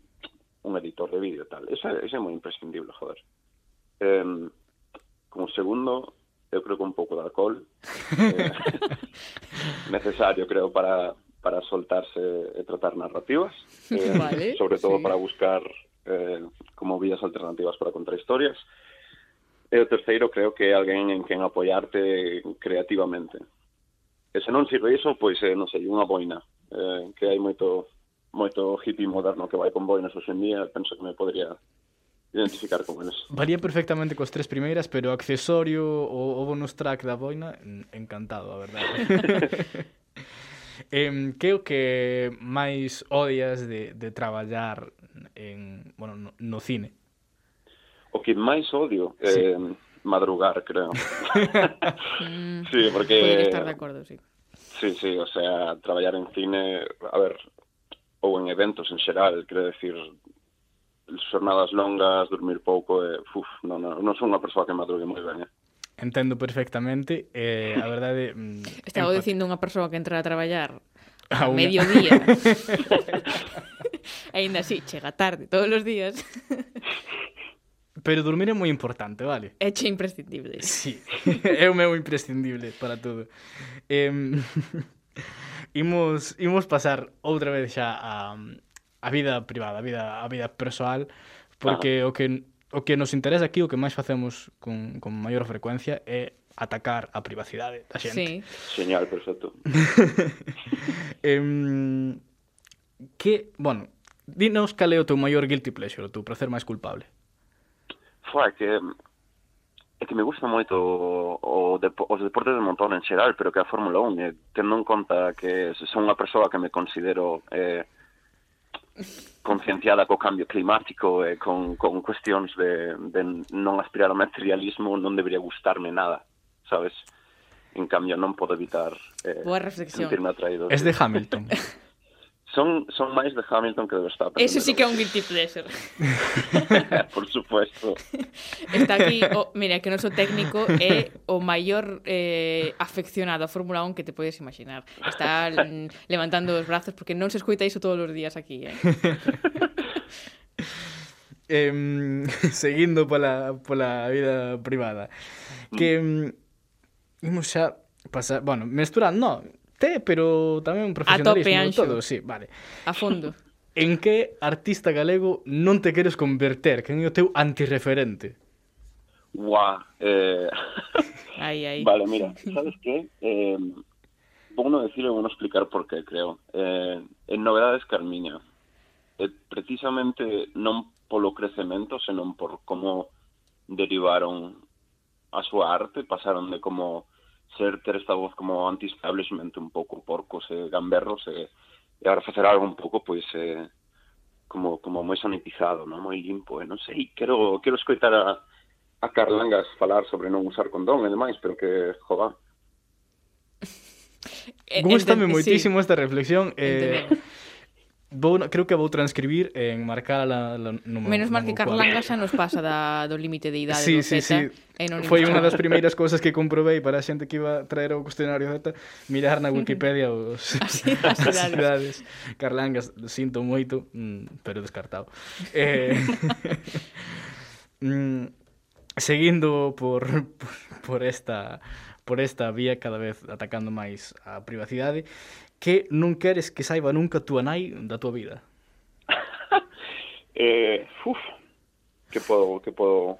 un editor de vídeo tal. Ese, ese é moi imprescindible, joder. Eh, como segundo, eu creo que un pouco de alcohol. Eh, necesario, creo, para para soltarse e tratar narrativas, eh, Vale, sobre todo sí. para buscar eh, como vías alternativas para contar historias. E o terceiro creo que é alguén en quen apoiarte creativamente. E se non sirve iso, pois, eh, non sei, unha boina, eh, que hai moito moito hippie moderno que vai con boinas hoxe en día, penso que me podría identificar como eles. Varía perfectamente cos tres primeiras, pero o accesorio ou o bonus track da boina, encantado, a verdade. eh, que o que máis odias de, de traballar en, bueno, no, no cine? o que máis odio sí. eh, madrugar, creo. Mm, sí, porque... Podría estar de acordo, sí. Sí, sí, o sea, traballar en cine, a ver, ou en eventos en xeral, quero decir, xornadas longas, dormir pouco, e, eh, uf, non, non, non son unha persoa que madrugue moi ben, eh? Entendo perfectamente, eh, a verdade... Mm, Estaba dicindo unha persoa que entra a traballar a, a mediodía. Ainda así, chega tarde todos os días. Pero dormir é moi importante, vale? É che imprescindible. Sí, é o meu imprescindible para todo. Eh, imos, imos pasar outra vez xa a, a vida privada, a vida, a vida persoal, porque ah. o que o que nos interesa aquí, o que máis facemos con, con maior frecuencia é atacar a privacidade da xente. Sí. Señal, perfecto. em, que, bueno, dinos cal é o teu maior guilty pleasure, o teu placer máis culpable. Fua, que é que me gusta moito o, o depo, os deportes de montón en xeral, pero que a Fórmula 1, eh, tendo en conta que son unha persoa que me considero eh, concienciada co cambio climático e eh, con, con cuestións de, de non aspirar ao materialismo, non debería gustarme nada, sabes? En cambio, non podo evitar eh, Boa reflexión. sentirme atraído. Es de Hamilton. son, son máis de Hamilton que de Verstappen. Ese sí que é un guilty pleasure. Por supuesto. Está aquí, o, mira, que o noso técnico é o maior eh, afeccionado a Fórmula 1 que te podes imaginar. Está levantando os brazos porque non se escuita iso todos os días aquí, eh. eh seguindo pola, pola vida privada. Que mm. mm imos xa pasar, bueno, mesturando, no, Té, pero tamén profesionalismo. Anxo. Todo, sí, vale. A fondo. En que artista galego non te queres converter? Que é o teu antirreferente? Guau. eh... Ai, ai. Vale, mira, sabes que? Eh, vou non decir e vou non explicar por qué, creo. Eh, en Novedades Carmiña, eh, precisamente non polo crecemento, senón por como derivaron a súa arte, pasaron de como ser ter esta voz como anti-establishment un pouco porcos e gamberros e, e agora facer algo un pouco pois eh, como como moi sanitizado, non moi limpo, e non sei, quero quero escoitar a a Carlangas falar sobre non usar condón e demais, pero que jova. Gústame moitísimo sí. esta reflexión. Eh, Vou, creo que vou transcribir en marcar a la, no meu, Menos mal que Carlanga xa nos pasa da, do límite de idade sí, do sí, Z. Sí. E non Foi unha das primeiras cousas que comprobei para a xente que iba a traer o cuestionario Z, mirar na Wikipedia os, Así, as, as cidades. Carlangas, sinto moito, mm, pero descartado. Eh, mm, seguindo por, por, por esta por esta vía cada vez atacando máis a privacidade que non queres que saiba nunca túa nai da túa vida? eh, uf, que podo, que podo...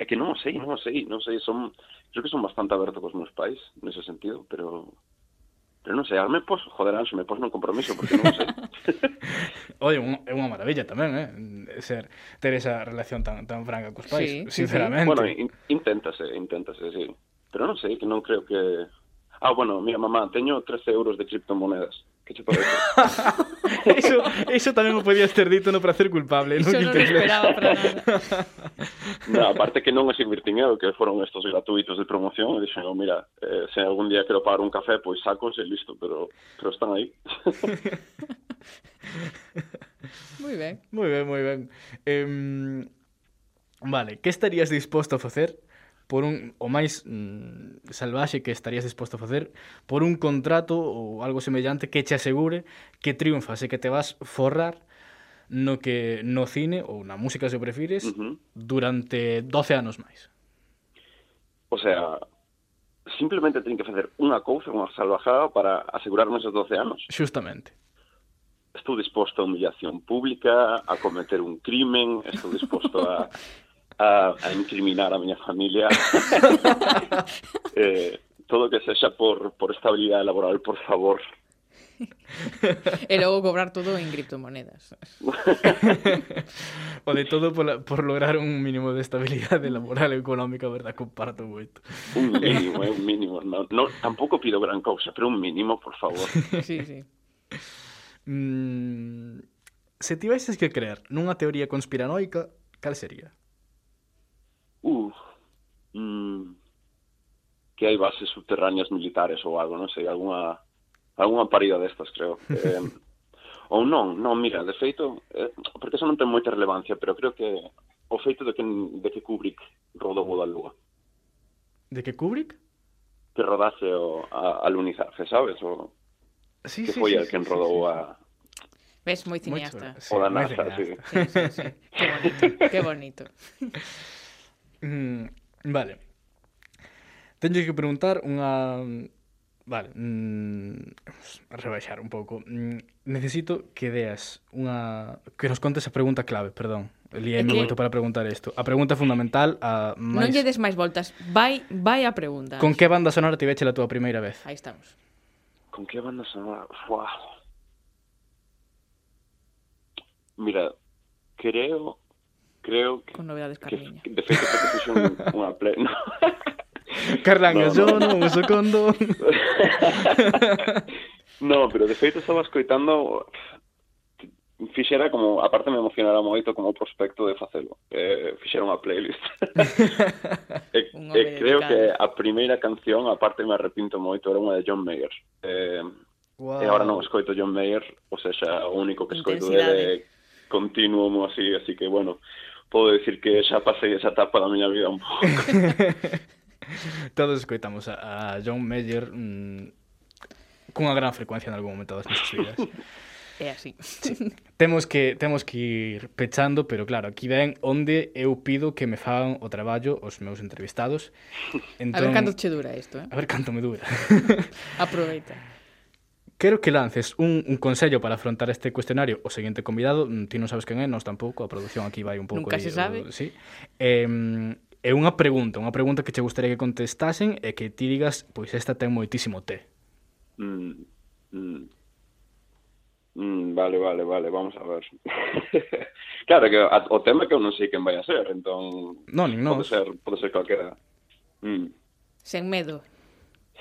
É que non o sei, non o sei, non sei, son... Creo que son bastante aberto cos meus pais, nese sentido, pero... Pero non sei, me pos, joder, Anxo, me pos non compromiso, porque non sei. Oye, un, é unha maravilla tamén, eh? Ser, ter esa relación tan, tan franca cos pais, sí, sinceramente. Sí. Bueno, in, inténtase, inténtase, sí. Pero non sei, que non creo que Ah, bueno, mira, mamá, teño 13 euros de criptomonedas. Que che parece? Eso, eso tamén o podías ter dito no para ser culpable. Iso non o esperaba para nada. no, aparte que non os invirtín eu, que foron estos gratuitos de promoción, e dixen, oh, mira, eh, se algún día quero pagar un café, pois sacos e listo, pero, pero están aí. Moi ben. Moi ben, moi ben. Eh, vale, que estarías disposto a facer por un o máis mm, salvaxe que estarías disposto a facer por un contrato ou algo semellante que che asegure que triunfas e que te vas forrar no que no cine ou na música se prefires uh -huh. durante 12 anos máis. O sea, simplemente ten que facer unha cousa, unha salvajada para asegurarme esos 12 anos. Xustamente. Estou disposto a humillación pública, a cometer un crimen, estou disposto a a, a incriminar a miña familia. eh, todo que sexa por, por estabilidade laboral, por favor. e logo cobrar todo en criptomonedas. o de todo por, por lograr un mínimo de estabilidade laboral e económica, verdad, comparto moito. Un mínimo, é un mínimo. No, no, tampouco pido gran cousa, pero un mínimo, por favor. sí, sí. Mm, se tivesses que creer nunha teoría conspiranoica, cal sería? Uh, mm, que hai bases subterráneas militares ou algo, non sei, alguna algunha parida destas, creo. Eh, ou non, non, mira, de feito, eh, porque eso non ten moita relevancia, pero creo que o feito de que, de que Kubrick rodou da lúa. De que Kubrick? Que rodase o a, alunizaje, sabes? O, sí, que sí, foi sí, el sí, quen sí, rodou sí, sí. a, Ves moi cineasta. Sí, o da NASA, sí. Sí, sí, sí. Qué bonito. Qué bonito. Mm, vale. Tenho que preguntar unha... Vale, mm, rebaixar un pouco. Mm, necesito que deas unha... Que nos contes a pregunta clave, perdón. Liei que... moito para preguntar isto. A pregunta fundamental a máis... Non lle des máis voltas. Vai, vai a pregunta. Con que banda sonora te veche a túa primeira vez? Aí estamos. Con que banda sonora? Fuá. Mira, creo creo que... Con novedades Carliña. Que, de feito, porque fixo un, unha play... No. Carlanga, no, yo, no, uso condón. no, pero de feito estaba escoitando fixera como, aparte me emocionara moito como prospecto de facelo. Eh, fixera unha playlist. e, un e creo que a primeira canción, aparte me arrepinto moito, era unha de John Mayer. Eh, wow. E agora non escoito John Mayer, ou seja, o único que escoito dele é continuo así, así que bueno, podo decir que xa pasei esa etapa da miña vida un pouco. Todos escoitamos a, a John Mayer mmm, cunha gran frecuencia en algún momento das nosas vidas. É así. Sí. Temos que temos que ir pechando, pero claro, aquí ven onde eu pido que me fagan o traballo os meus entrevistados. Entón, a ver canto entón- che dura isto, eh? A ver canto me dura. Aproveita. Quero que lances un, un consello para afrontar este cuestionario o seguinte convidado, mm, ti non sabes quen é, nós tampouco, a produción aquí vai un pouco... Nunca se aí, sabe. O, sí. Eh, é unha pregunta, unha pregunta que che gustaría que contestasen e que ti digas, pois esta ten moitísimo té. Mm, mm. Mm, vale, vale, vale, vamos a ver. claro que a, o tema é que eu non sei quen vai a ser, entón... Non, nin nós. Pode ser, pode ser calquera. Mm. Sen medo.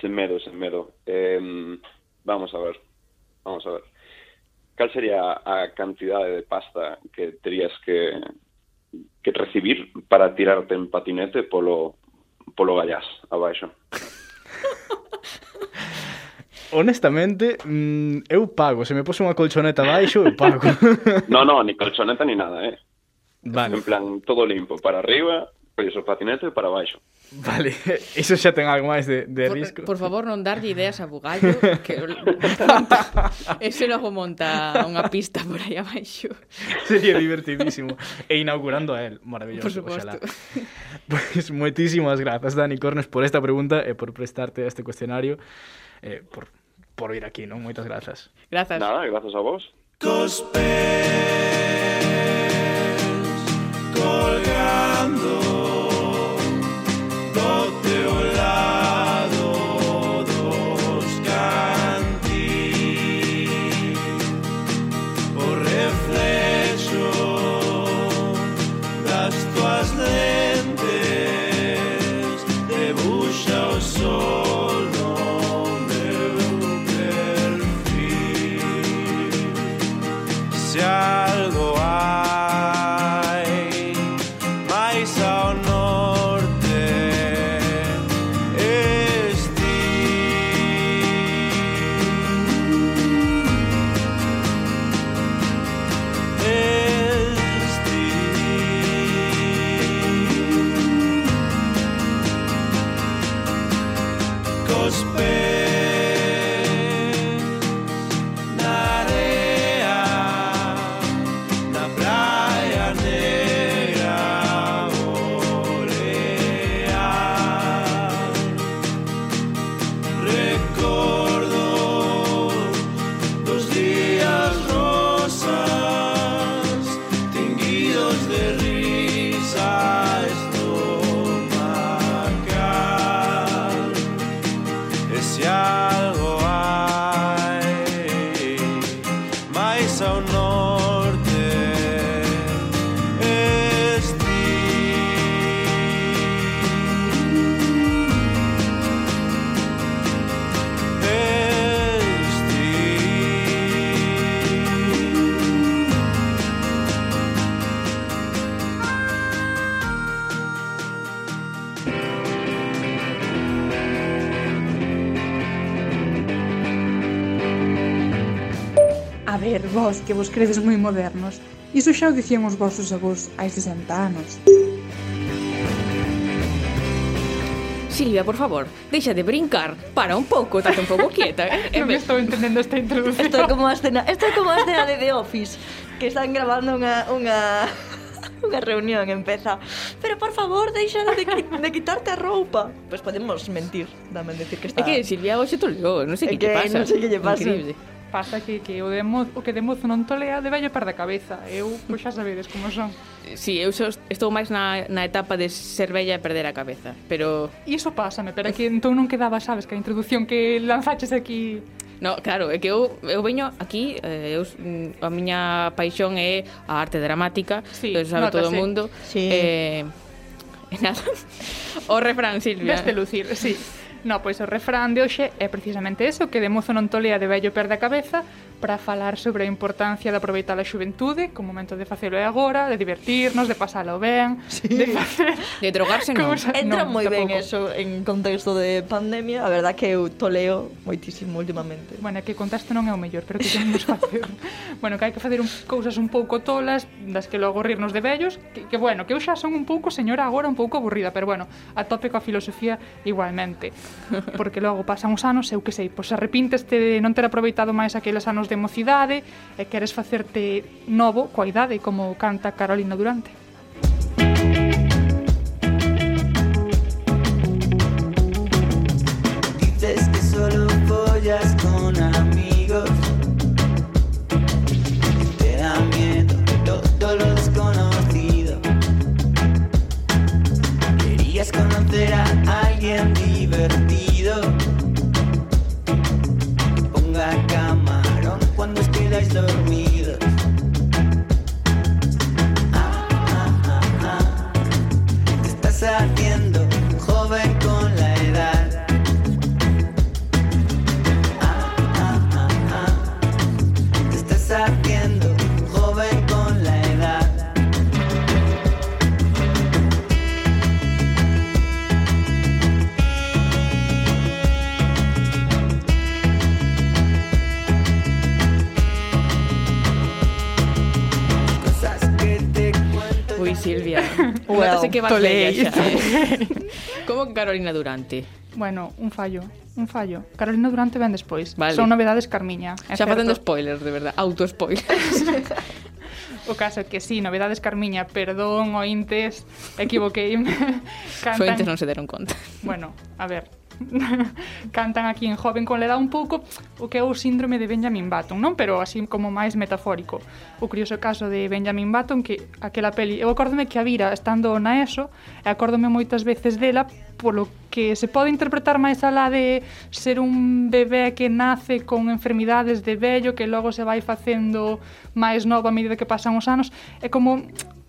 Sen medo, sen medo. Eh, Vamos a ver, vamos a ver. Cal sería a cantidade de pasta que terías que, que recibir para tirarte en patinete polo, polo gallás abaixo? honestamente, mm, eu pago. Se me pose unha colchoneta baixo, eu pago. no, no, ni colchoneta ni nada, eh. Vale. En plan, todo limpo, para arriba, preso patinete para baixo. Vale, iso xa ten algo máis de, de por, risco. Por favor, non darlle ideas a Bugallo, que monta, ese logo monta unha pista por aí abaixo. Sería divertidísimo. E inaugurando a él, maravilloso. Por suposto. Pois moitísimas grazas, Dani Cornes, por esta pregunta e por prestarte a este cuestionario, eh, por, por vir aquí, non? Moitas grazas. Grazas. Nada, grazas a vos. Cos pés colgando credes moi modernos. Iso xa o dicían os vosos avós hai 60 anos. Silvia, por favor, deixa de brincar, para un pouco, estate un pouco quieta. Eh? non estou entendendo esta introducción. Isto é como a escena, isto é como a escena de The Office, que están grabando unha, unha, unha reunión empeza pero por favor deixa de, de quitarte a roupa pois pues podemos mentir dame decir que está é que Silvia hoxe toleou non sei que, que lle pasa non sei que lle pasa Increíble. Pasa que, que o, de mozo, o que de mozo non tolea de vello par da cabeza. Eu, pois xa sabedes como son. Sí, eu so, estou máis na, na etapa de ser bella e perder a cabeza, pero... Iso pásame, pero que entón non quedaba, sabes, que a introducción que lanzaches aquí No, claro, é que eu, eu veño aquí, eh, eu, mm, a miña paixón é a arte dramática, sí, sabe nota, todo o sí. mundo. Sí. Eh, nada. o refrán, Silvia. Veste lucir, sí. No, pois o refrán de hoxe é precisamente eso, que de mozo non tolea de vello perde a cabeza, para falar sobre a importancia de aproveitar a xuventude, que o momento de facelo é agora, de divertirnos, de pasalo ben, sí. de facer... De drogarse non. Cosa... Entra no, moi ben eso en contexto de pandemia, a verdad que eu toleo moitísimo últimamente. Bueno, que contexto non é o mellor, pero que temos facer... bueno, que hai que facer un, cousas un pouco tolas, das que logo rirnos de vellos, que, que bueno, que eu xa son un pouco señora agora, un pouco aburrida, pero bueno, a tope coa filosofía igualmente. Porque logo pasan os anos, eu que sei, pois arrepínteste de non ter aproveitado máis aqueles anos de mocidade e queres facerte novo coa idade, como canta Carolina Durante. Dices que solo follas con amigos. Te da miedo todo lo desconocido. Querías conocer a alguien divertido. I. Silvia. Well, Notase que vas bella xa. Como que Carolina Durante? Bueno, un fallo. Un fallo. Carolina Durante ven despois. Vale. Son novedades Carmiña. É Xa certo. facendo spoilers, de verdad. Auto-spoilers. o caso é que sí, novedades Carmiña, perdón, ointes, equivoqueime. Cantan... Ointes non se deron conta. Bueno, a ver, cantan aquí en Joven con Leda un pouco o que é o síndrome de Benjamin Button, non? Pero así como máis metafórico. O curioso caso de Benjamin Button que aquela peli, eu acórdome que a vira estando na ESO, e acórdome moitas veces dela polo que se pode interpretar máis alá de ser un bebé que nace con enfermidades de vello que logo se vai facendo máis novo a medida que pasan os anos, é como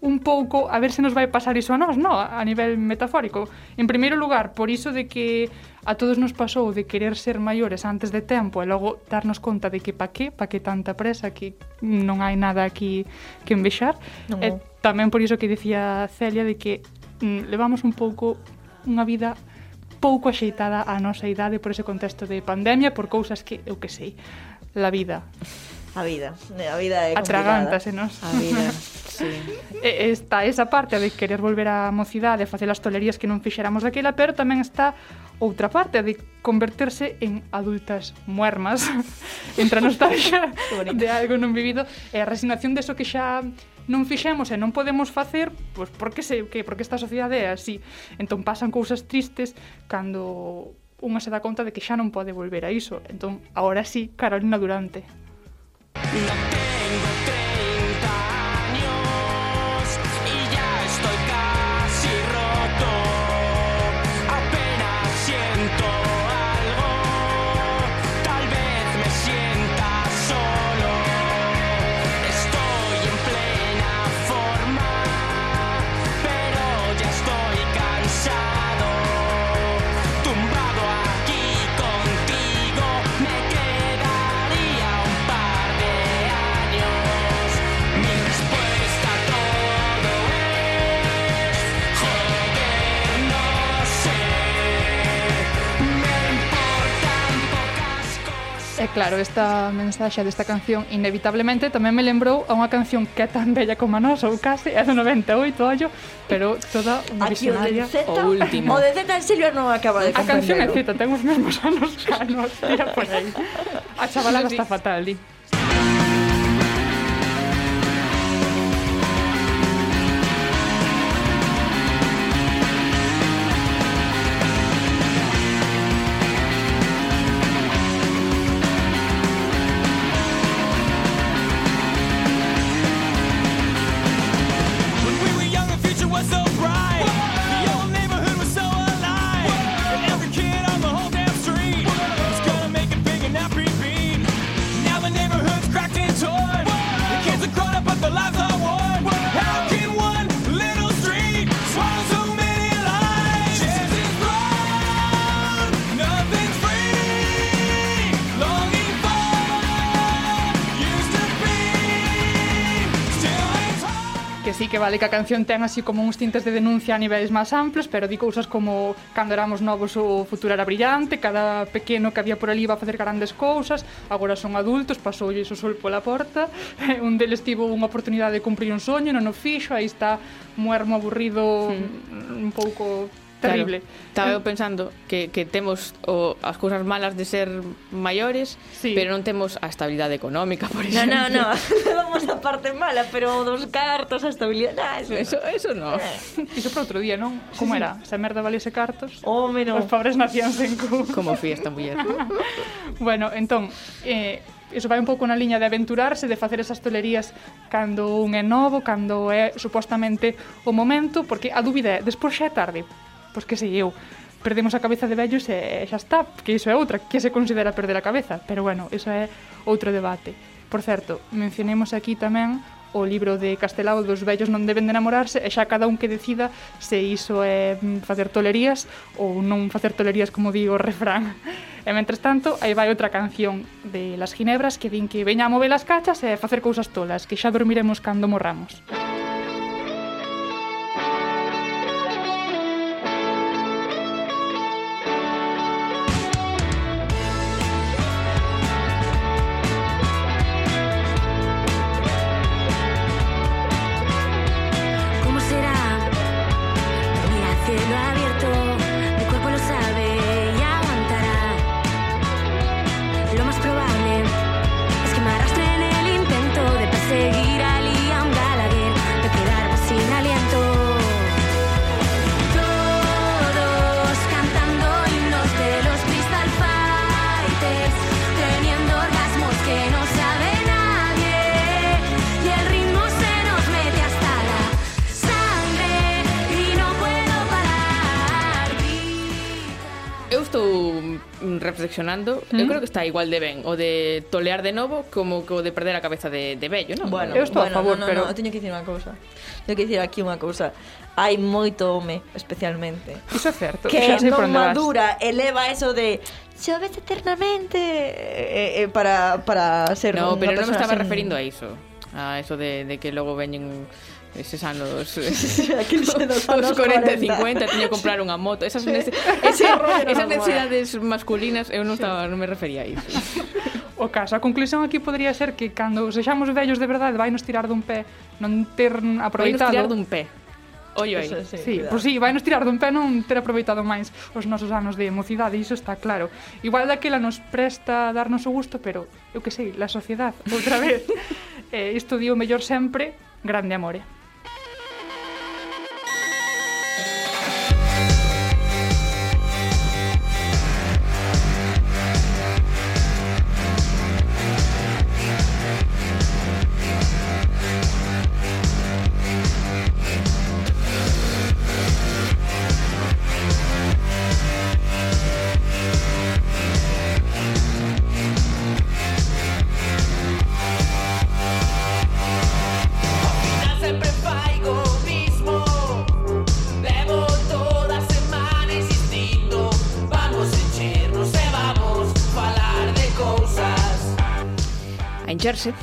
un pouco a ver se nos vai pasar iso a nós, no? a nivel metafórico. En primeiro lugar, por iso de que a todos nos pasou de querer ser maiores antes de tempo e logo darnos conta de que pa que, pa que tanta presa, que non hai nada aquí que envexar. No. E tamén por iso que dicía Celia de que mm, levamos un pouco unha vida pouco axeitada á nosa idade por ese contexto de pandemia, por cousas que, eu que sei, la vida. A vida, a vida é Atragantase, eh, non? A vida, sí. Está esa parte de querer volver á mocidade, facer as tolerías que non fixéramos daquela, pero tamén está outra parte de converterse en adultas muermas entre a nostalgia de algo non vivido e a resignación deso que xa non fixemos e non podemos facer, pois porque sei que porque esta sociedade é así. Entón pasan cousas tristes cando unha se dá conta de que xa non pode volver a iso. Entón, agora sí, Carolina Durante. No. E claro, esta mensaxe desta canción inevitablemente tamén me lembrou a unha canción que é tan bella como a nosa, ou case, é do 98, ollo, pero toda unha Aquí visionaria. O de Z, o, último. o de Z en Silvia non acaba de comprender. A canción é Z, ten os mesmos anos que a nos, tira por aí. A chavalada está fatal, di. vale que a canción ten así como uns tintes de denuncia a niveis máis amplos, pero di cousas como cando éramos novos o futuro era brillante, cada pequeno que había por ali iba a facer grandes cousas, agora son adultos, pasou o sol pola porta, un deles tivo unha oportunidade de cumprir un soño, non o fixo, aí está muermo aburrido, sí. un pouco terrible. Claro, estaba eu pensando que, que temos o, as cousas malas de ser maiores, sí. pero non temos a estabilidade económica, por exemplo. No, no, no, vamos a parte mala, pero dos cartos, a estabilidade, nah, eso, eso, eso no. Eh. Iso para outro día, non? Como sí, era? Sí. Se merda valese cartos, oh, menos. os pobres nacían sen cu. Como fui esta muller. bueno, entón, eh, iso vai un pouco na liña de aventurarse, de facer esas tolerías cando un é novo, cando é supostamente o momento, porque a dúbida é, despois xa é tarde pois que sei eu, perdemos a cabeza de vellos e xa está, que iso é outra, que se considera perder a cabeza, pero bueno, iso é outro debate. Por certo, mencionemos aquí tamén o libro de Castelao dos vellos non deben de enamorarse e xa cada un que decida se iso é mm, facer tolerías ou non facer tolerías como digo o refrán. E mentres tanto, aí vai outra canción de Las Ginebras que din que veña a mover as cachas e a facer cousas tolas, que xa dormiremos cando morramos. Música -huh. Eu creo que está igual de ben o de tolear de novo como que o de perder a cabeza de, de vello, non? Bueno, eu estou bueno, a favor, no, no, pero... No, teño que dicir unha cousa. Teño que dicir aquí unha cousa. Hai moito home, especialmente. Iso é certo. Que xa non madura eleva eso de xoves eternamente eh, eh, para, para ser No, pero non me estaba sin... referindo a iso. A eso de, de que logo veñen eses anos Aqueles anos, anos 40 e 50 teño que comprar unha moto esas, sí. nece, ese, esas necesidades masculinas eh, eu non, estaba, non me refería a iso o caso. A conclusión aquí podría ser que cando sexamos vellos de verdade vai nos tirar dun pé non ter aproveitado. Vai nos tirar dun pé. Ollo aí. Sí, sí pois sí, vai nos tirar dun pé non ter aproveitado máis os nosos anos de mocidade, iso está claro. Igual daquela nos presta darnos o gusto, pero eu que sei, la sociedade, outra vez, eh, isto dio mellor sempre grande amore. hincharse.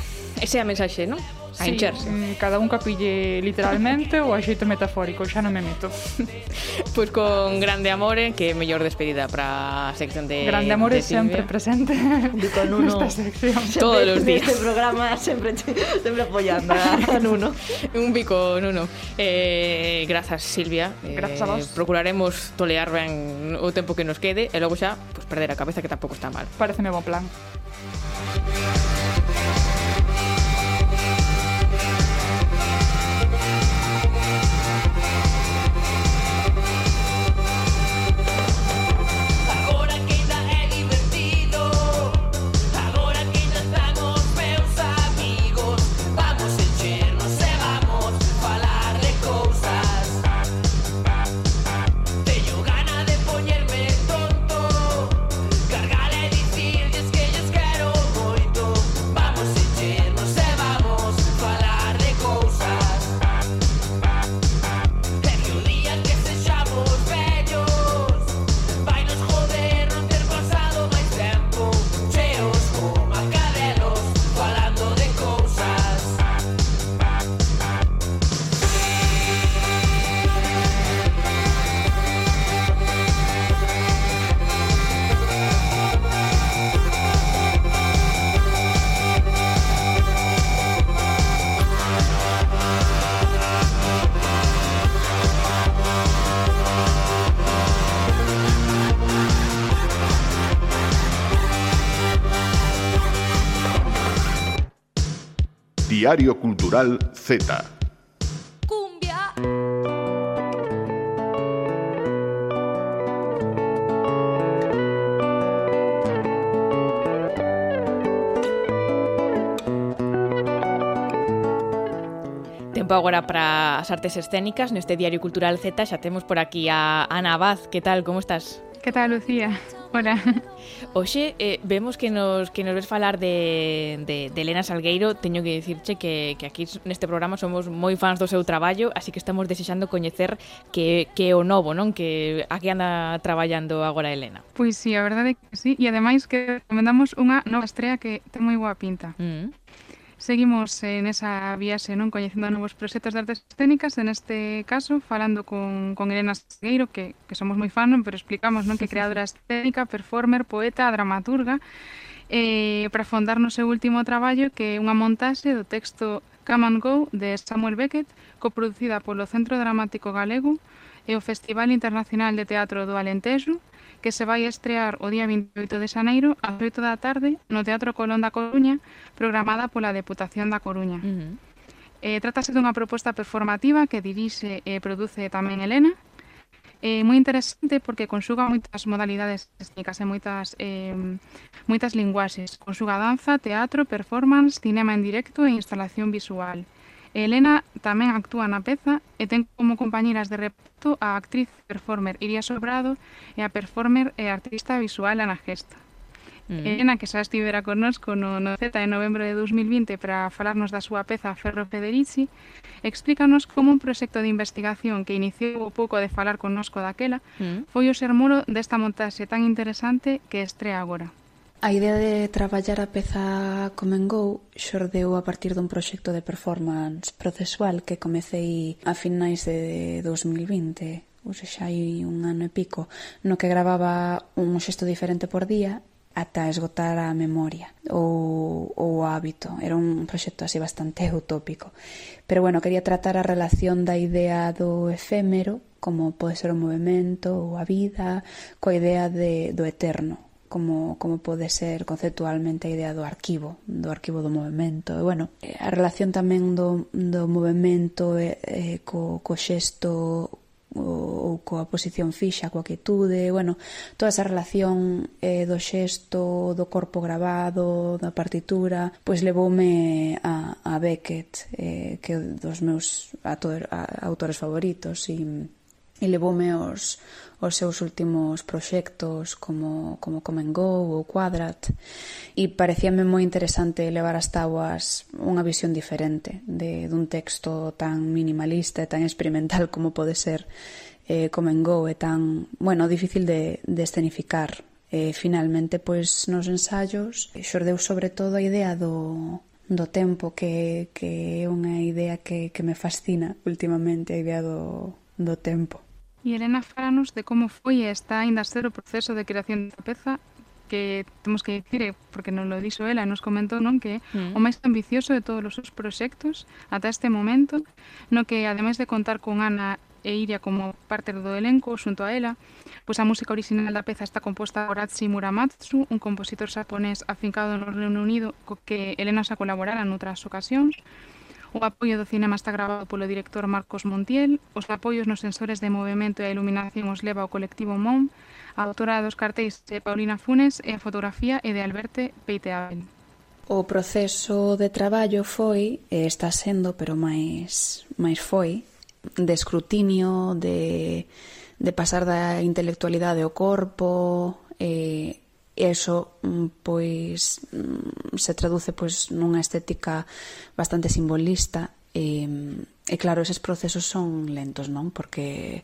Esa é a mensaxe, non? A sí, hincharse. Mm, cada un capille literalmente ou a xeito metafórico, xa non me meto. pois pues con Grande Amore, que é mellor despedida para a sección de Grande Amore de sempre presente. Con uno. Nesta sección. Todos os días. Este programa sempre sempre apoiando a Nuno. un bico Nuno. Eh, grazas Silvia. Eh, grazas a vos. Procuraremos tolear ben o tempo que nos quede e logo xa pues, perder a cabeza que tampouco está mal. Pareceme bon plan. Diario Cultural Z. Cumbia. Tempo agora para as artes escénicas neste Diario Cultural Z xa temos por aquí a Ana Vaz. Que tal, como estás? Que tal, Lucía? Hola. Oxe, eh, vemos que nos que nos ves falar de, de, de Elena Salgueiro Teño que dicirche que, que aquí neste programa somos moi fans do seu traballo Así que estamos desexando coñecer que, que o novo, non? Que a que anda traballando agora Elena Pois sí, a verdade é que sí E ademais que recomendamos unha nova estrela que ten moi boa pinta mm. Seguimos en esa viaxe non coñecendo novos proxectos de artes escénicas, en este caso falando con, con Elena Segueiro, que, que somos moi fan, non? pero explicamos non que creadora escénica, performer, poeta, dramaturga, eh, para fondar no seu último traballo que é unha montaxe do texto Come and Go de Samuel Beckett, coproducida polo Centro Dramático Galego e o Festival Internacional de Teatro do Alentejo, que se vai estrear o día 28 de xaneiro ás 8 da tarde no Teatro Colón da Coruña, programada pola Deputación da Coruña. Uh -huh. Eh, trátase dunha proposta performativa que dirixe e eh, produce tamén Helena. Eh, moi interesante porque conxuga moitas modalidades técnicas e moitas, eh, moitas linguaxes. Conxuga danza, teatro, performance, cinema en directo e instalación visual. Elena tamén actúa na peza e ten como compañeiras de reparto a actriz performer Iria Sobrado e a performer e artista visual Ana Gesta. Mm. Elena, que xa estivera connosco no, no Z de novembro de 2020 para falarnos da súa peza Ferro Federici, explícanos como un proxecto de investigación que iniciou o pouco de falar connosco daquela mm. foi o ser muro desta montaxe tan interesante que estrea agora. A idea de traballar a peza Comengou xordeu a partir dun proxecto de performance procesual que comecei a finais de 2020 ou se xa hai un ano e pico, no que gravaba un xesto diferente por día ata esgotar a memoria ou, ou o hábito. Era un proxecto así bastante utópico. Pero bueno, quería tratar a relación da idea do efémero, como pode ser o movimento ou a vida, coa idea de, do eterno, como, como pode ser conceptualmente a idea do arquivo, do arquivo do movimento. E, bueno, eh, a relación tamén do, do movimento eh, eh, co, co xesto ou, ou coa posición fixa, coa quietude, bueno, toda esa relación eh, do xesto, do corpo grabado, da partitura, pois levoume a, a Beckett, eh, que dos meus autor, a, autores favoritos, e e levoume aos, os seus últimos proxectos como, como Common Go ou Quadrat e parecíame moi interesante levar as tábuas unha visión diferente de dun texto tan minimalista e tan experimental como pode ser eh, Common Go e tan, bueno, difícil de, de escenificar. E finalmente, pois, nos ensaios xordeu sobre todo a idea do, do tempo que, que é unha idea que, que me fascina últimamente, a idea do, do tempo. E Elena, falanos de como foi e está ainda a ser o proceso de creación da peza que temos que dicir, eh, porque non lo dixo ela, nos comentou non que mm. o máis ambicioso de todos os seus proxectos ata este momento, no que ademais de contar con Ana e Iria como parte do elenco xunto a ela, pois a música original da peza está composta por Atsi Muramatsu, un compositor xaponés afincado no Reino Unido co que Elena xa colaborara noutras ocasións, O apoio do cinema está grabado polo director Marcos Montiel, os apoios nos sensores de movimento e a iluminación os leva o colectivo MOM, a autora dos cartéis é Paulina Funes e a fotografía é de Alberte Peiteabel. O proceso de traballo foi, e está sendo, pero máis, máis foi, de escrutinio, de, de pasar da intelectualidade ao corpo, eh, e eso pois se traduce pois nunha estética bastante simbolista e, e claro, eses procesos son lentos, non? Porque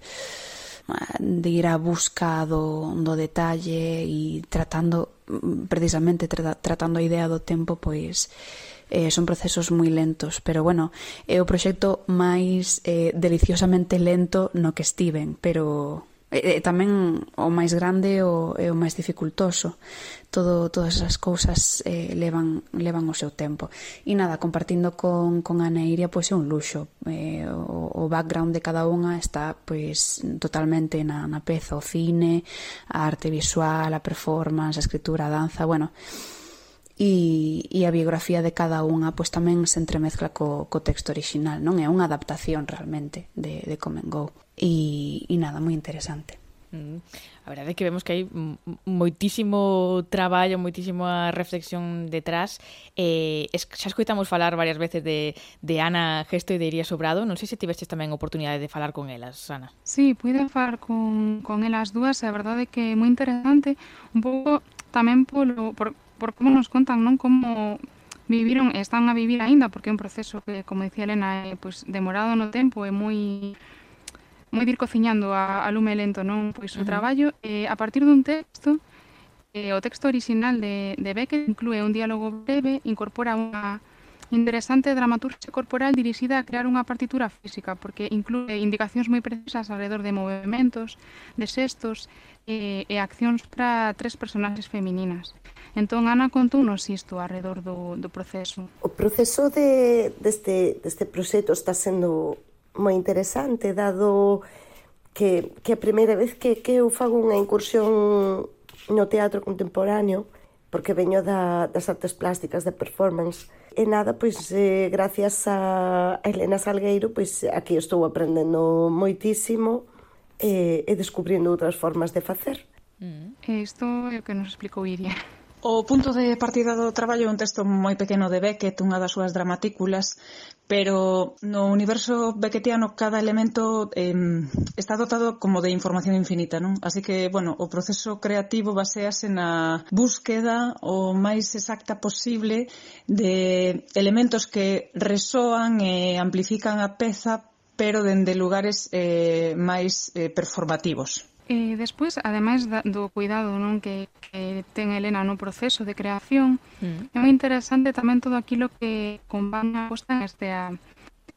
de ir á busca do, do detalle e tratando mm, precisamente tra, tratando a idea do tempo pois eh, son procesos moi lentos, pero bueno, é o proxecto máis eh, deliciosamente lento no que estiven, pero E, e tamén o máis grande o, é o máis dificultoso. Todo, todas esas cousas eh, levan, levan o seu tempo. E nada, compartindo con, con Ana Iria, pois é un luxo. Eh, o, o background de cada unha está pois totalmente na, na peza, o cine, a arte visual, a performance, a escritura, a danza, bueno, e, e a biografía de cada unha pois tamén se entremezcla co, co texto orixinal, non? É unha adaptación realmente de, de Come and Go e, e nada, moi interesante. Mm. A verdade é que vemos que hai moitísimo traballo, moitísima reflexión detrás. Eh, es, xa escoitamos falar varias veces de, de Ana Gesto e de Iria Sobrado. Non sei se tivestes tamén oportunidade de falar con elas, Ana. Sí, pude falar con, con elas dúas. A verdade é que é moi interesante. Un pouco tamén polo, por, por como nos contan, non como viviron e están a vivir aínda porque é un proceso que, como dicía Elena, é pois demorado no tempo, é moi moi vir cociñando a, a lume lento, non? Pois o uh -huh. traballo eh, a partir dun texto eh, o texto orixinal de, de Beckett inclúe un diálogo breve, incorpora unha Interesante dramaturgia corporal dirixida a crear unha partitura física, porque inclúe indicacións moi precisas alrededor de movimentos, de xestos e, e accións para tres personaxes femininas. Entón, Ana, contounos isto alrededor do, do proceso. O proceso de, deste, deste proxecto está sendo moi interesante, dado que, que a primeira vez que, que eu fago unha incursión no teatro contemporáneo, porque veño da, das artes plásticas, da performance, E nada, pois, eh, gracias a Elena Salgueiro, pois, aquí estou aprendendo moitísimo e, e descubrindo outras formas de facer. Mm. Isto é o que nos explicou Iria. O punto de partida do traballo é un texto moi pequeno de Beckett, unha das súas dramatículas, pero no universo becketiano cada elemento eh, está dotado como de información infinita, non? Así que, bueno, o proceso creativo basease na búsqueda o máis exacta posible de elementos que resoan e amplifican a peza pero dende lugares eh, máis eh, performativos. E despois, ademais da, do cuidado non que, que ten Helena no proceso de creación, mm. é moi interesante tamén todo aquilo que conván a posta en este a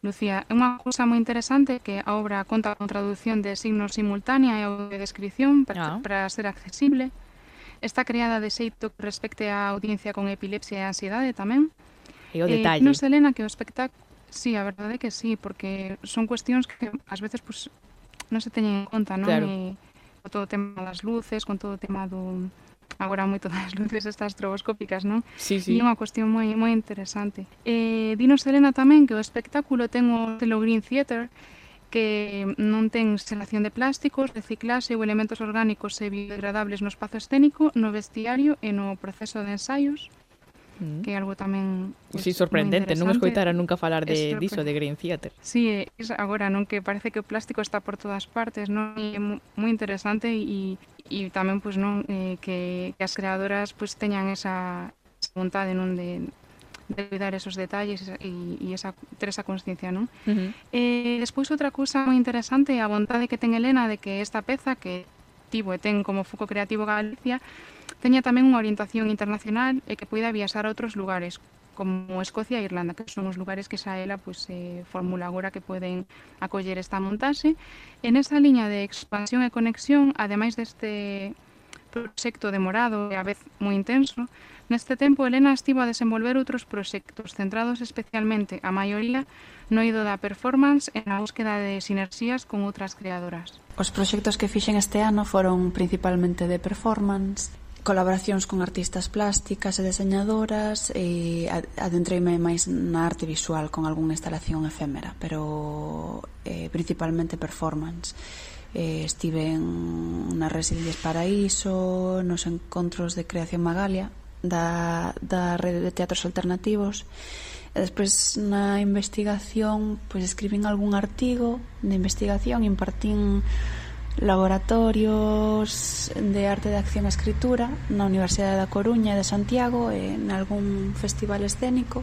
Lucía. É unha cousa moi interesante que a obra conta con traducción de signos simultánea e audiodescripción para, ah. para ser accesible. Está creada de xeito que respecte a audiencia con epilepsia e ansiedade tamén. E o eh, detalle. non non Helena que o espectáculo Sí, a verdade é que sí, porque son cuestións que ás veces pues, non se teñen en conta, non? Claro. E, todo o tema das luces, con todo o tema do agora moito das luces estas estroboscópicas, non? Sí, sí. E unha cuestión moi moi interesante. Eh, dinos Elena tamén que o espectáculo ten o Telo Green Theater que non ten selación de plásticos, reciclase ou elementos orgánicos e biodegradables no espazo escénico, no vestiario e no proceso de ensaios mm. que é algo tamén pues, Sí, sorprendente, non escoitara nunca falar de diso, de Green Theater. Sí, é, agora non que parece que o plástico está por todas partes, non? E é moi interesante e e tamén pois pues, non eh, que, que as creadoras pois pues, teñan esa vontade non de de cuidar esos detalles e, e esa ter esa consciencia, non? Uh -huh. Eh, despois outra cousa moi interesante é a vontade que ten Elena de que esta peza que tivo e ten como foco creativo Galicia teña tamén unha orientación internacional e que poida viaxar a outros lugares, como Escocia e Irlanda, que son os lugares que xa ela pois, eh, formula agora que poden acoller esta montaxe. En esa liña de expansión e conexión, ademais deste proxecto demorado e a vez moi intenso, neste tempo Elena estivo a desenvolver outros proxectos centrados especialmente, a maioría, no ido da performance e na búsqueda de sinerxías con outras creadoras. Os proxectos que fixen este ano foron principalmente de performance colaboracións con artistas plásticas e deseñadoras e adentreime máis na arte visual con algunha instalación efémera, pero eh, principalmente performance. Eh, estive en nas Residencias Paraíso, nos encontros de creación Magalia da, da rede de teatros alternativos e despois na investigación pois escribín algún artigo de investigación impartín laboratorios de arte de acción e escritura na Universidade da Coruña e de Santiago e en algún festival escénico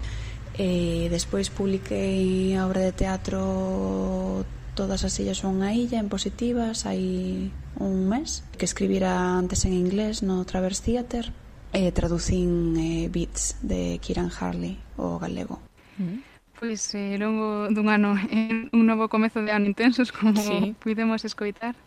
e despois publiquei a obra de teatro Todas as illas son unha illa en positivas hai un mes que escribira antes en inglés no Traverse Theater e traducín eh, Beats de Kiran Harley o galego mm. Pois, eh, longo dun ano, un novo comezo de ano intensos, como sí. pudemos escoitar.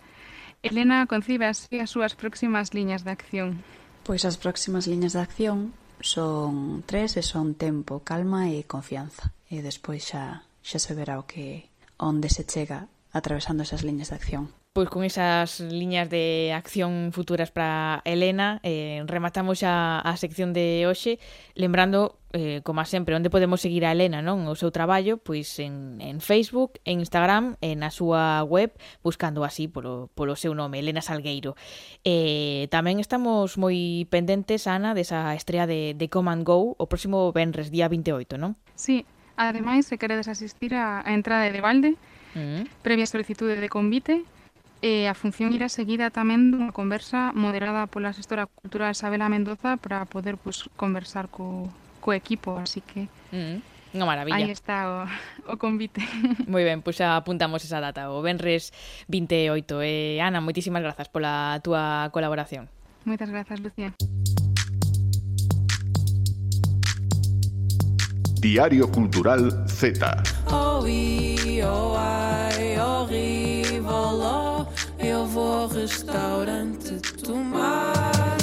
Elena concibe así as súas próximas liñas de acción. Pois as próximas liñas de acción son tres e son tempo, calma e confianza. E despois xa, xa se verá o que onde se chega atravesando esas liñas de acción pois con esas liñas de acción futuras para Elena, eh, rematamos xa a sección de hoxe lembrando eh, como sempre onde podemos seguir a Elena, non o seu traballo pois en, en Facebook en Instagram e na súa web buscando así polo, polo seu nome Elena Salgueiro eh, tamén estamos moi pendentes Ana desa estrela de, de Come and Go o próximo Benres día 28 non? Sí, ademais se queredes asistir á a entrada de balde mm. previa solicitude de convite E a función irá seguida tamén dunha conversa moderada pola asestora cultural Isabela Mendoza para poder pues, conversar co, co equipo, así que... Mm, unha maravilla. Aí está o, o convite. Moi ben, pois pues xa apuntamos esa data, o Benres 28. Eh, Ana, moitísimas grazas pola túa colaboración. Moitas grazas, Lucía. Diario Cultural Z. Oh, i, oh, ai, horrível, oh, eu vou ao restaurante tomar